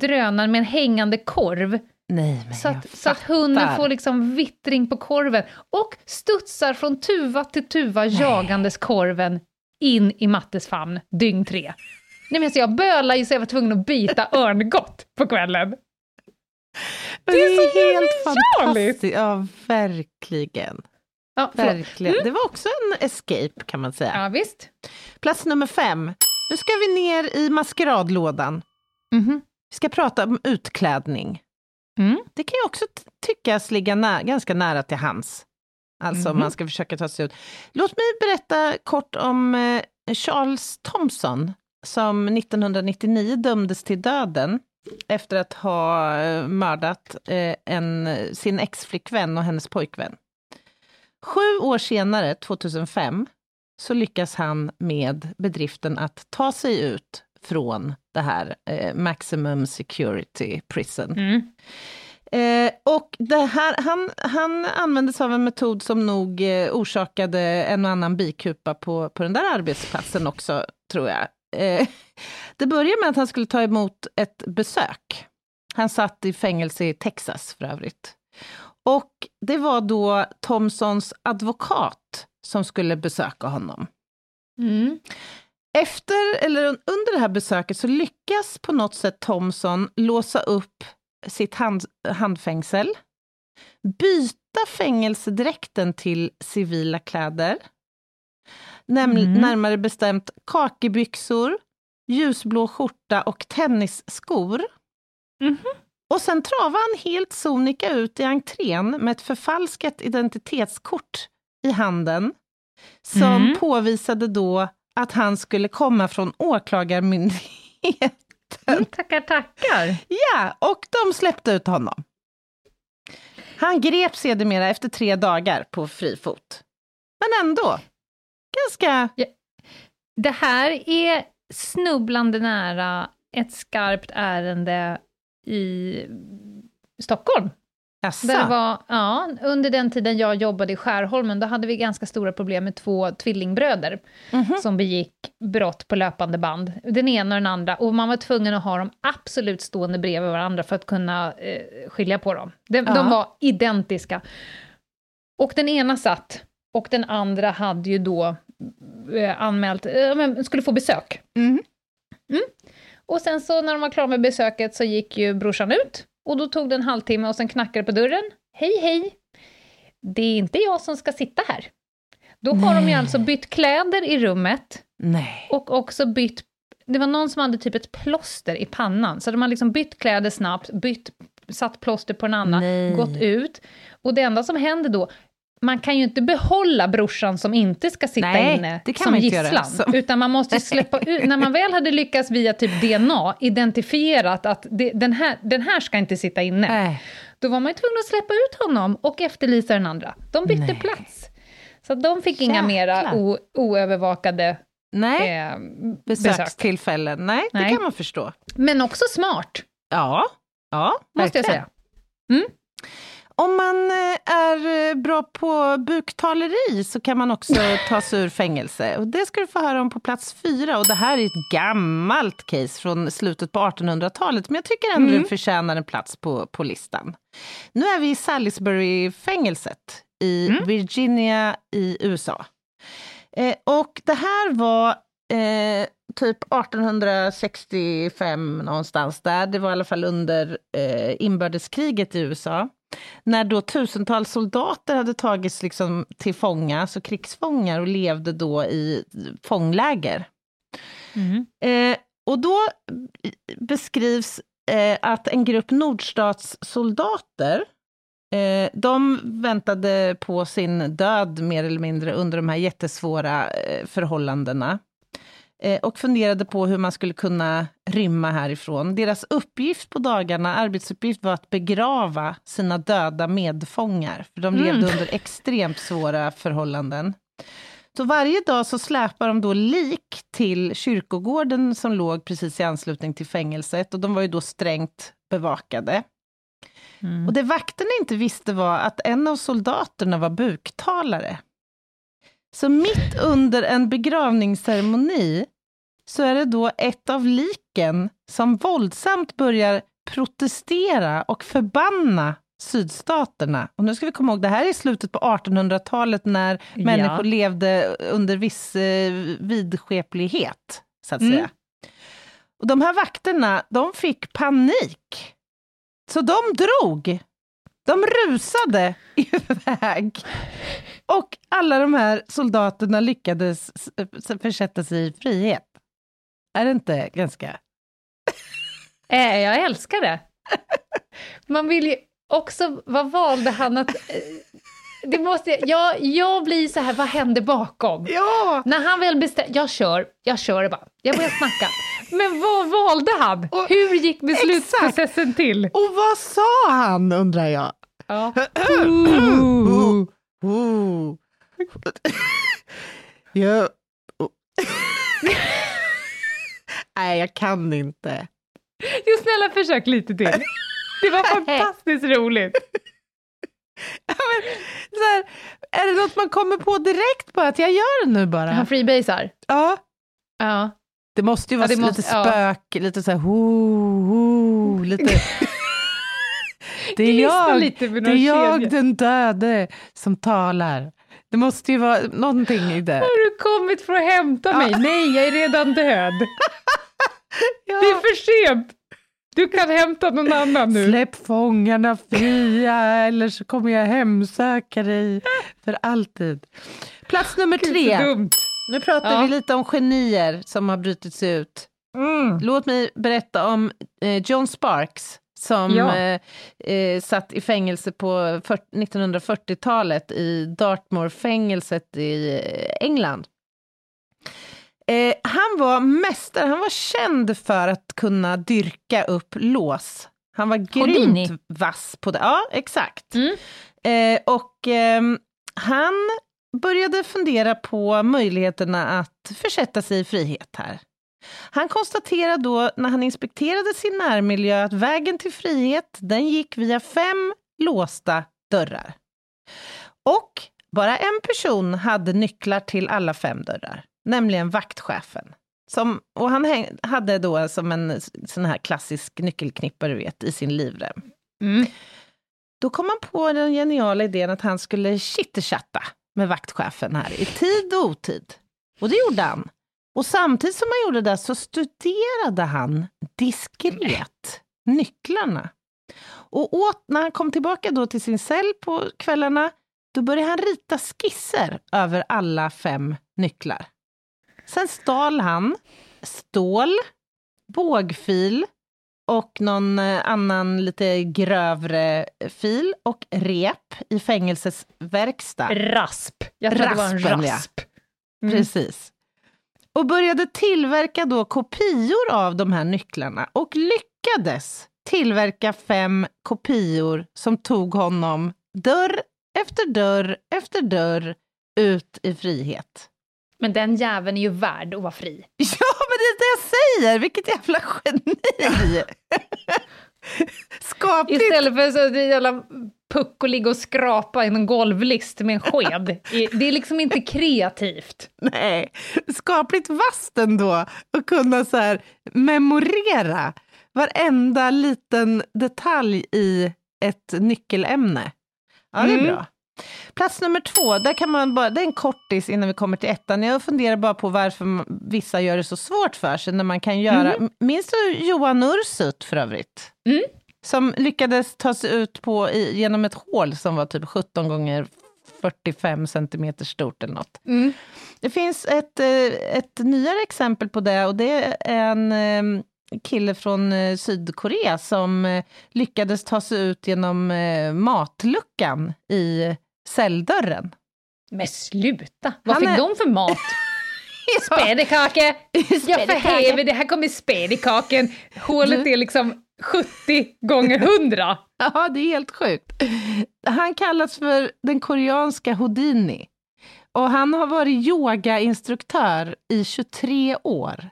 drönaren med en hängande korv, Nej, så att, så att hunden får liksom vittring på korven och studsar från tuva till tuva jagandes korven in i Mattes famn, dygn tre. Nej men alltså jag bölade ju så jag var tvungen att byta [LAUGHS] örngott på kvällen. Men det är så helt fantastiskt. Ja, verkligen. Ja, verkligen. Det var också en escape kan man säga. ja visst. Plats nummer fem. Nu ska vi ner i maskeradlådan. Mhm. Vi ska prata om utklädning. Mm. Det kan ju också tyckas ligga nä- ganska nära till hands. Alltså om Mhm. man ska försöka ta sig ut. Låt mig berätta kort om eh, Charles Thompson som 1999 dömdes till döden efter att ha eh, mördat eh, en, sin exflickvän och hennes pojkvän. Sju år senare, 2005, så lyckas han med bedriften att ta sig ut från det här eh, Maximum Security Prison. Mm. Eh, och det här, han, han använde sig av en metod som nog eh, orsakade en och annan bikupa på, på den där arbetsplatsen också, tror jag. Eh, [LAUGHS] det började med att han skulle ta emot ett besök. Han satt i fängelse i Texas för övrigt. Och det var då Thomsons advokat som skulle besöka honom. Mm. Efter, eller under det här besöket så lyckas på något sätt Thomson låsa upp sitt hand, handfängsel, byta fängelsedräkten till civila kläder, Näm, Mm. närmare bestämt kakibyxor, ljusblå skjorta och tennisskor. Mhm. Och sen travade han helt sonika ut i entrén med ett förfalskat identitetskort i handen, som Mm. påvisade då att han skulle komma från åklagarmyndigheten. Mm, tackar, tackar. Ja, och de släppte ut honom. Han greps sedermera efter tre dagar på fri fot. Men ändå, ganska... Det här är snubblande nära ett skarpt ärende i Stockholm. Jaså, Där det var, ja, under den tiden jag jobbade i Skärholmen, då hade vi ganska stora problem med två tvillingbröder Mhm. som begick brott på löpande band. Den ena och den andra. Och man var tvungen att ha dem absolut stående bredvid varandra för att kunna eh, skilja på dem. De, Ja. de var identiska. Och den ena satt, och den andra hade ju då eh, anmält, eh, skulle få besök. Mhm. Och sen så när de var klara med besöket så gick ju brorsan ut. Och då tog det en halvtimme och sen knackade på dörren. Hej, hej! Det är inte jag som ska sitta här. Då har de ju alltså bytt kläder i rummet Nej. och också bytt... Det var någon som hade typ ett plåster i pannan, så de har liksom bytt kläder snabbt, bytt, satt plåster på en annan, Nej. gått ut. Och det enda som händer då, man kan ju inte behålla brorsan som inte ska sitta Nej, inne det som gisslan. Som- utan man måste [LAUGHS] släppa ut, när man väl hade lyckats via typ DNA identifierat att det, den, här, den här ska inte sitta inne, Nej. då var man ju tvungen att släppa ut honom och efterlysa den andra. De bytte Nej. plats. Så de fick inga Jäklar. mera o, oövervakade Nej. eh, besök. Besökstillfällen. Nej, det Nej. kan man förstå. Men också smart, Ja, ja måste jag verkligen. säga. Om man eh, är eh, bra på buktaleri så kan man också [LAUGHS] ta sig ur fängelse. Och det ska du få höra om på plats fyra. Och det här är ett gammalt case från slutet på 1800-talet, men jag tycker ändå Mm. det förtjänar en plats på, på listan. Nu är vi i Salisbury-fängelset i Mm. Virginia i USA. Eh, och det här var eh, typ 1865 någonstans där. Det var i alla fall under eh, inbördeskriget i USA. När då tusentals soldater hade tagits liksom till fånga, alltså krigsfångar, och levde då i fångläger. Eh, och då beskrivs eh, att en grupp nordstatssoldater eh, de väntade på sin död mer eller mindre under de här jättesvåra eh, förhållandena och funderade på hur man skulle kunna rymma härifrån. Deras uppgift på dagarna, arbetsuppgift var att begrava sina döda medfångar, för de levde under extremt svåra förhållanden. Så varje dag så släpar de då lik till kyrkogården som låg precis i anslutning till fängelset och de var ju då strängt bevakade. Och det vakterna inte visste var att en av soldaterna var buktalare. Så mitt under en begravningsceremoni så är det då ett av liken som våldsamt börjar protestera och förbanna sydstaterna. Och nu ska vi komma ihåg, det här är i slutet på 1800-talet när Ja. människor levde under viss eh, vidskeplighet, så att Mm. säga. Och de här vakterna, de fick panik. Så de drog. De rusade [LAUGHS] iväg. Och alla de här soldaterna lyckades försätta sig i frihet. Är det inte ganska... Eh, jag älskar det. Man vill ju också, vad valde han att... eh, Det måste, jag, jag blir så här, vad händer bakom? Ja! När han väl bestämde, jag kör, jag kör bara, jag börjar snacka. Men vad valde han? Och- Hur gick beslutsprocessen till? Och vad sa han, undrar jag? Ja. [CLEARS THROAT] Ooh. Ooh. [CLEARS THROAT] jag... oh. [LAUGHS] Nej, jag kan inte. [LAUGHS] Jo, snälla försök lite till. Det var [LAUGHS] fantastiskt roligt. [LAUGHS] Ja, men, så här, är det något man kommer på direkt bara att jag gör det nu bara? Han freebasar. Ja. Ja. Det måste ju vara Ja, det lite måste- ja. spök, lite så här ho, ho, lite... det är jag, lite det är jag den döde som talar. Det måste ju vara någonting i det. Har du kommit för att hämta mig? Nej, jag är redan död. [LAUGHS] Ja. Det är för sent. Du kan hämta någon annan nu. Släpp fångarna fria [LAUGHS] eller så kommer jag hemsöka dig för alltid. Plats nummer Gud, tre. Nu pratar Ja. vi lite om genier som har brutit sig ut. Låt mig berätta om eh, John Sparks som Ja. eh, eh, satt i fängelse på 40 1940-talet i Dartmoor-fängelset i England. Eh, han var mästare, han var känd för att kunna dyrka upp lås. Han var Houdini. grymt vass på det. Ja, exakt. Mm. Eh, och ehm, han började fundera på möjligheterna att försätta sig i frihet här. Han konstaterade då när han inspekterade sin närmiljö att vägen till frihet den gick via fem låsta dörrar. Och bara en person hade nycklar till alla fem dörrar, nämligen vaktchefen. Som, och han häng, hade då som en sån här klassisk nyckelknippa, du vet, i sin livrem. Mm. Då kom han på den geniala idén att han skulle chitterchatta med vaktchefen här i tid och otid. Och det gjorde han. Och samtidigt som han gjorde det så studerade han diskret nycklarna. Och åt, när han kom tillbaka då till sin cell på kvällarna, då började han rita skisser över alla fem nycklar. Sen stal han stål, bågfil och någon eh, annan lite grövre fil och rep i fängelsets verkstad. Rasp. Jag tror det var en Raspen, ja. rasp. Mm. Precis. Och började tillverka då kopior av de här nycklarna och lyckades tillverka fem kopior som tog honom dörr efter dörr efter dörr ut i frihet. Men den jäveln är ju värd att vara fri. [LAUGHS] Ja, men det är det jag säger! Vilket jävla geni! Skapligt! Istället för så jävla puck och ligga och skrapa i en golvlist med en sked. Det är liksom inte kreativt. [LAUGHS] Nej, skapligt vasst ändå att kunna så här memorera varenda liten detalj i ett nyckelämne. Ja, det är Mm. bra. Plats nummer två, där kan man bara, det är en kortis innan vi kommer till ettan. Jag funderar bara på varför vissa gör det så svårt för sig när man kan göra... Minns du Johan Ursut för övrigt? Mm. Som lyckades ta sig ut på, i, genom ett hål som var typ 17 gånger 45 centimeter stort eller något. Mm. Det finns ett, eh, ett nyare exempel på det och det är en eh, kille från eh, Sydkorea som eh, lyckades ta sig ut genom eh, matluckan i celldörren. Men sluta! Vad Han fick är- de för mat? [LAUGHS] Spädekaka! [LAUGHS] Ja, för Spädekaka. helvete, här kommer spädekaken. Hålet är liksom 70 gånger 100. [LAUGHS] Ja, det är helt sjukt. Han kallas för den koreanska Houdini. Och han har varit yogainstruktör i 23 år.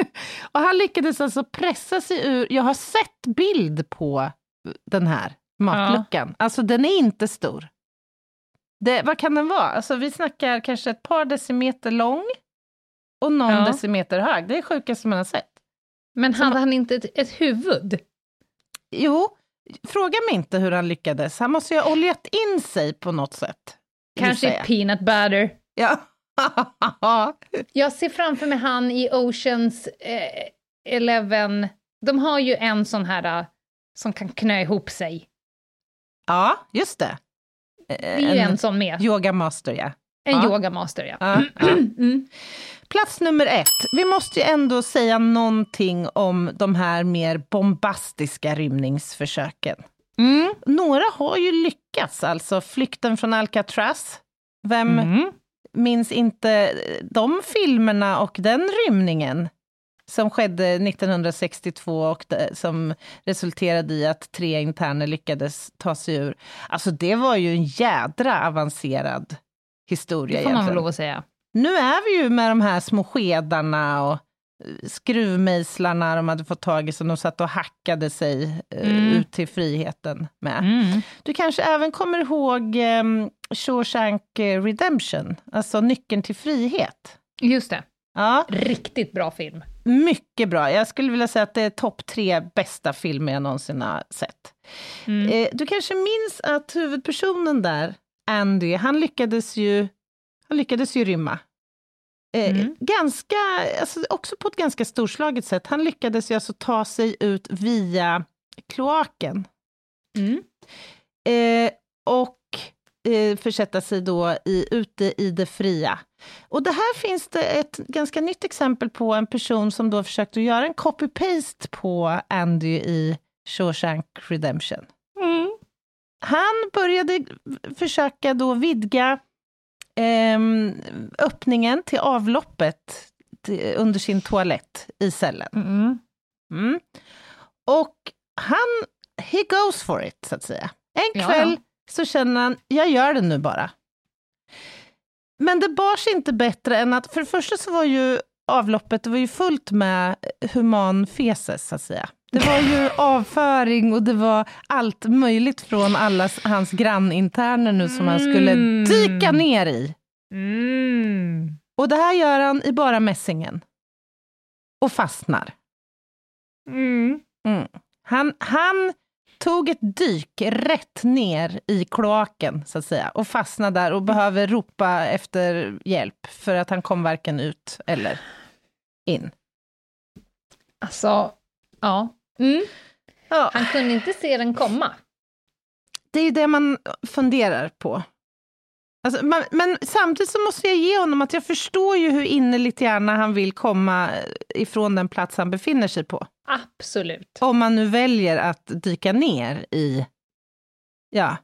[LAUGHS] och han lyckades alltså pressa sig ur, jag har sett bild på den här matluckan. Alltså den är inte stor. Det, vad kan den vara? Alltså vi snackar kanske ett par decimeter lång och någon Ja. decimeter hög. Det är det sjukaste man har sett. Men hade han inte ett, ett huvud? Jo, fråga mig inte hur han lyckades. Han måste ju ha oljat in sig på något sätt. Kanske peanut butter? Ja. [LAUGHS] Jag ser framför mig han i Oceans eh, Eleven. De har ju en sån här eh, som kan knö ihop sig. ja, just det. Det är ju en, sån med. Yoga master, ja. En ja. yogamaster, ja. ja, [CLEARS THROAT] ja. Mm. Plats nummer ett. Vi måste ju ändå säga någonting om de här mer bombastiska rymningsförsöken. Mm. Några har ju lyckats, alltså flykten från Alcatraz. Vem Mm. Minns inte de filmerna och den rymningen som skedde 1962 och som resulterade i att tre interner lyckades ta sig ur. Alltså det var ju en jädra avancerad historia Det får man väl egentligen. lov att säga. Nu är vi ju med de här små skedarna och skruvmejslarna de hade fått tag i som de satt och hackade sig eh, Mm. ut till friheten med. Mm. Du kanske även kommer ihåg um, Shawshank Redemption, alltså Nyckeln till frihet. Just det. Ja, Riktigt bra film. mycket bra. Jag skulle vilja säga att det är topp tre bästa filmer jag någonsin har sett. Mm. Eh, du kanske minns att huvudpersonen där, Andy, han lyckades ju, han lyckades ju rymma. Eh, Mm. Ganska, alltså också på ett ganska storslaget sätt. Han lyckades ju alltså ta sig ut via kloaken. Mm. Eh, och eh, försätta sig då i, ute i det fria. Och det här finns det ett ganska nytt exempel på en person som då försökte göra en copy-paste på Andy i Shawshank Redemption. Mm. Han började försöka då vidga ehm, öppningen till avloppet till, under sin toalett i cellen. Mm. Mm. Och han, he goes for it, så att säga. En kväll ja. så känner han, jag gör det nu bara. Men det bar sig inte bättre än att, för det första så var ju avloppet det var ju fullt med human feces, så att säga. Det var ju avföring och det var allt möjligt från alla hans granninterner nu som han skulle Mm. dyka ner i. Mm. Och det här gör han i bara mässingen. Och fastnar. Mm. Mm. Han, han tog ett dyk rätt ner i kloaken, så att säga, och fastnade där och behöver ropa efter hjälp, för att han kom varken ut eller in. Alltså, ja. Mm. Ja, Han kunde inte se den komma. det är ju det man funderar på. Alltså, man, men samtidigt så måste jag ge honom att jag förstår ju hur innerligt gärna han vill komma ifrån den plats han befinner sig på. Absolut. Om man nu väljer att dyka ner i, ja,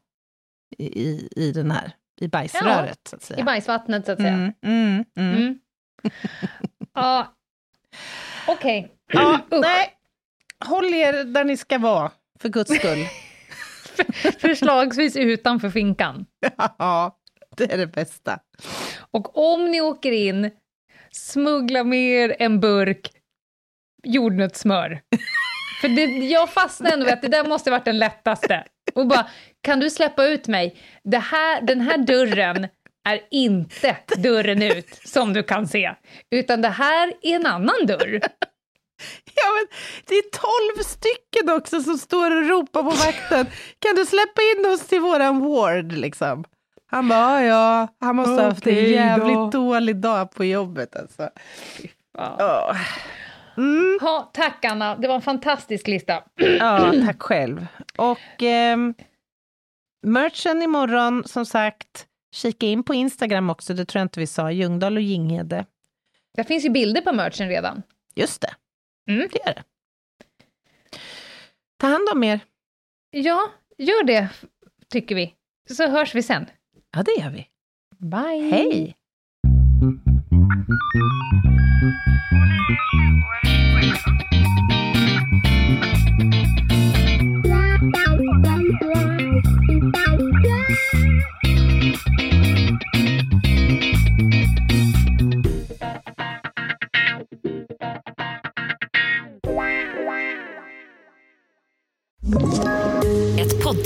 i, i den här, i bajsröret, så att säga. I bajsvattnet, så att säga. Mm, mm, mm. Mm. ja. [LAUGHS] Okej. Ja, Usch. nej, håll er där ni ska vara, för guds skull. [LAUGHS] Förslagsvis utanför finkan. ja, det är det bästa. Och om ni åker in, smuggla med er en burk jordnötssmör. [LAUGHS] För det, jag fastnade ändå vid att det där måste varit den lättaste. Och bara, kan du släppa ut mig? Det här, den här dörren är inte dörren ut, som du kan se. Utan det här är en annan dörr. [LAUGHS] Ja, men det är tolv stycken också som står och ropar på vakten. Kan du släppa in oss till våran ward, liksom? Han bara, ja, ja, han måste ha haft en jävligt då. dålig dag på jobbet alltså. Ja. Mm. Ha, tack Anna, det var en fantastisk lista. Ja, tack själv. Och ehm, merchen imorgon, som sagt, kika in på Instagram också, det tror jag inte vi sa, Ljungdahl och Ginghede. Det finns ju bilder på merchen redan. Just det, Mm. det är det. Ta hand om er. Ja, gör det, tycker vi. Så hörs vi sen. Ja, det gör vi. Bye! Hej!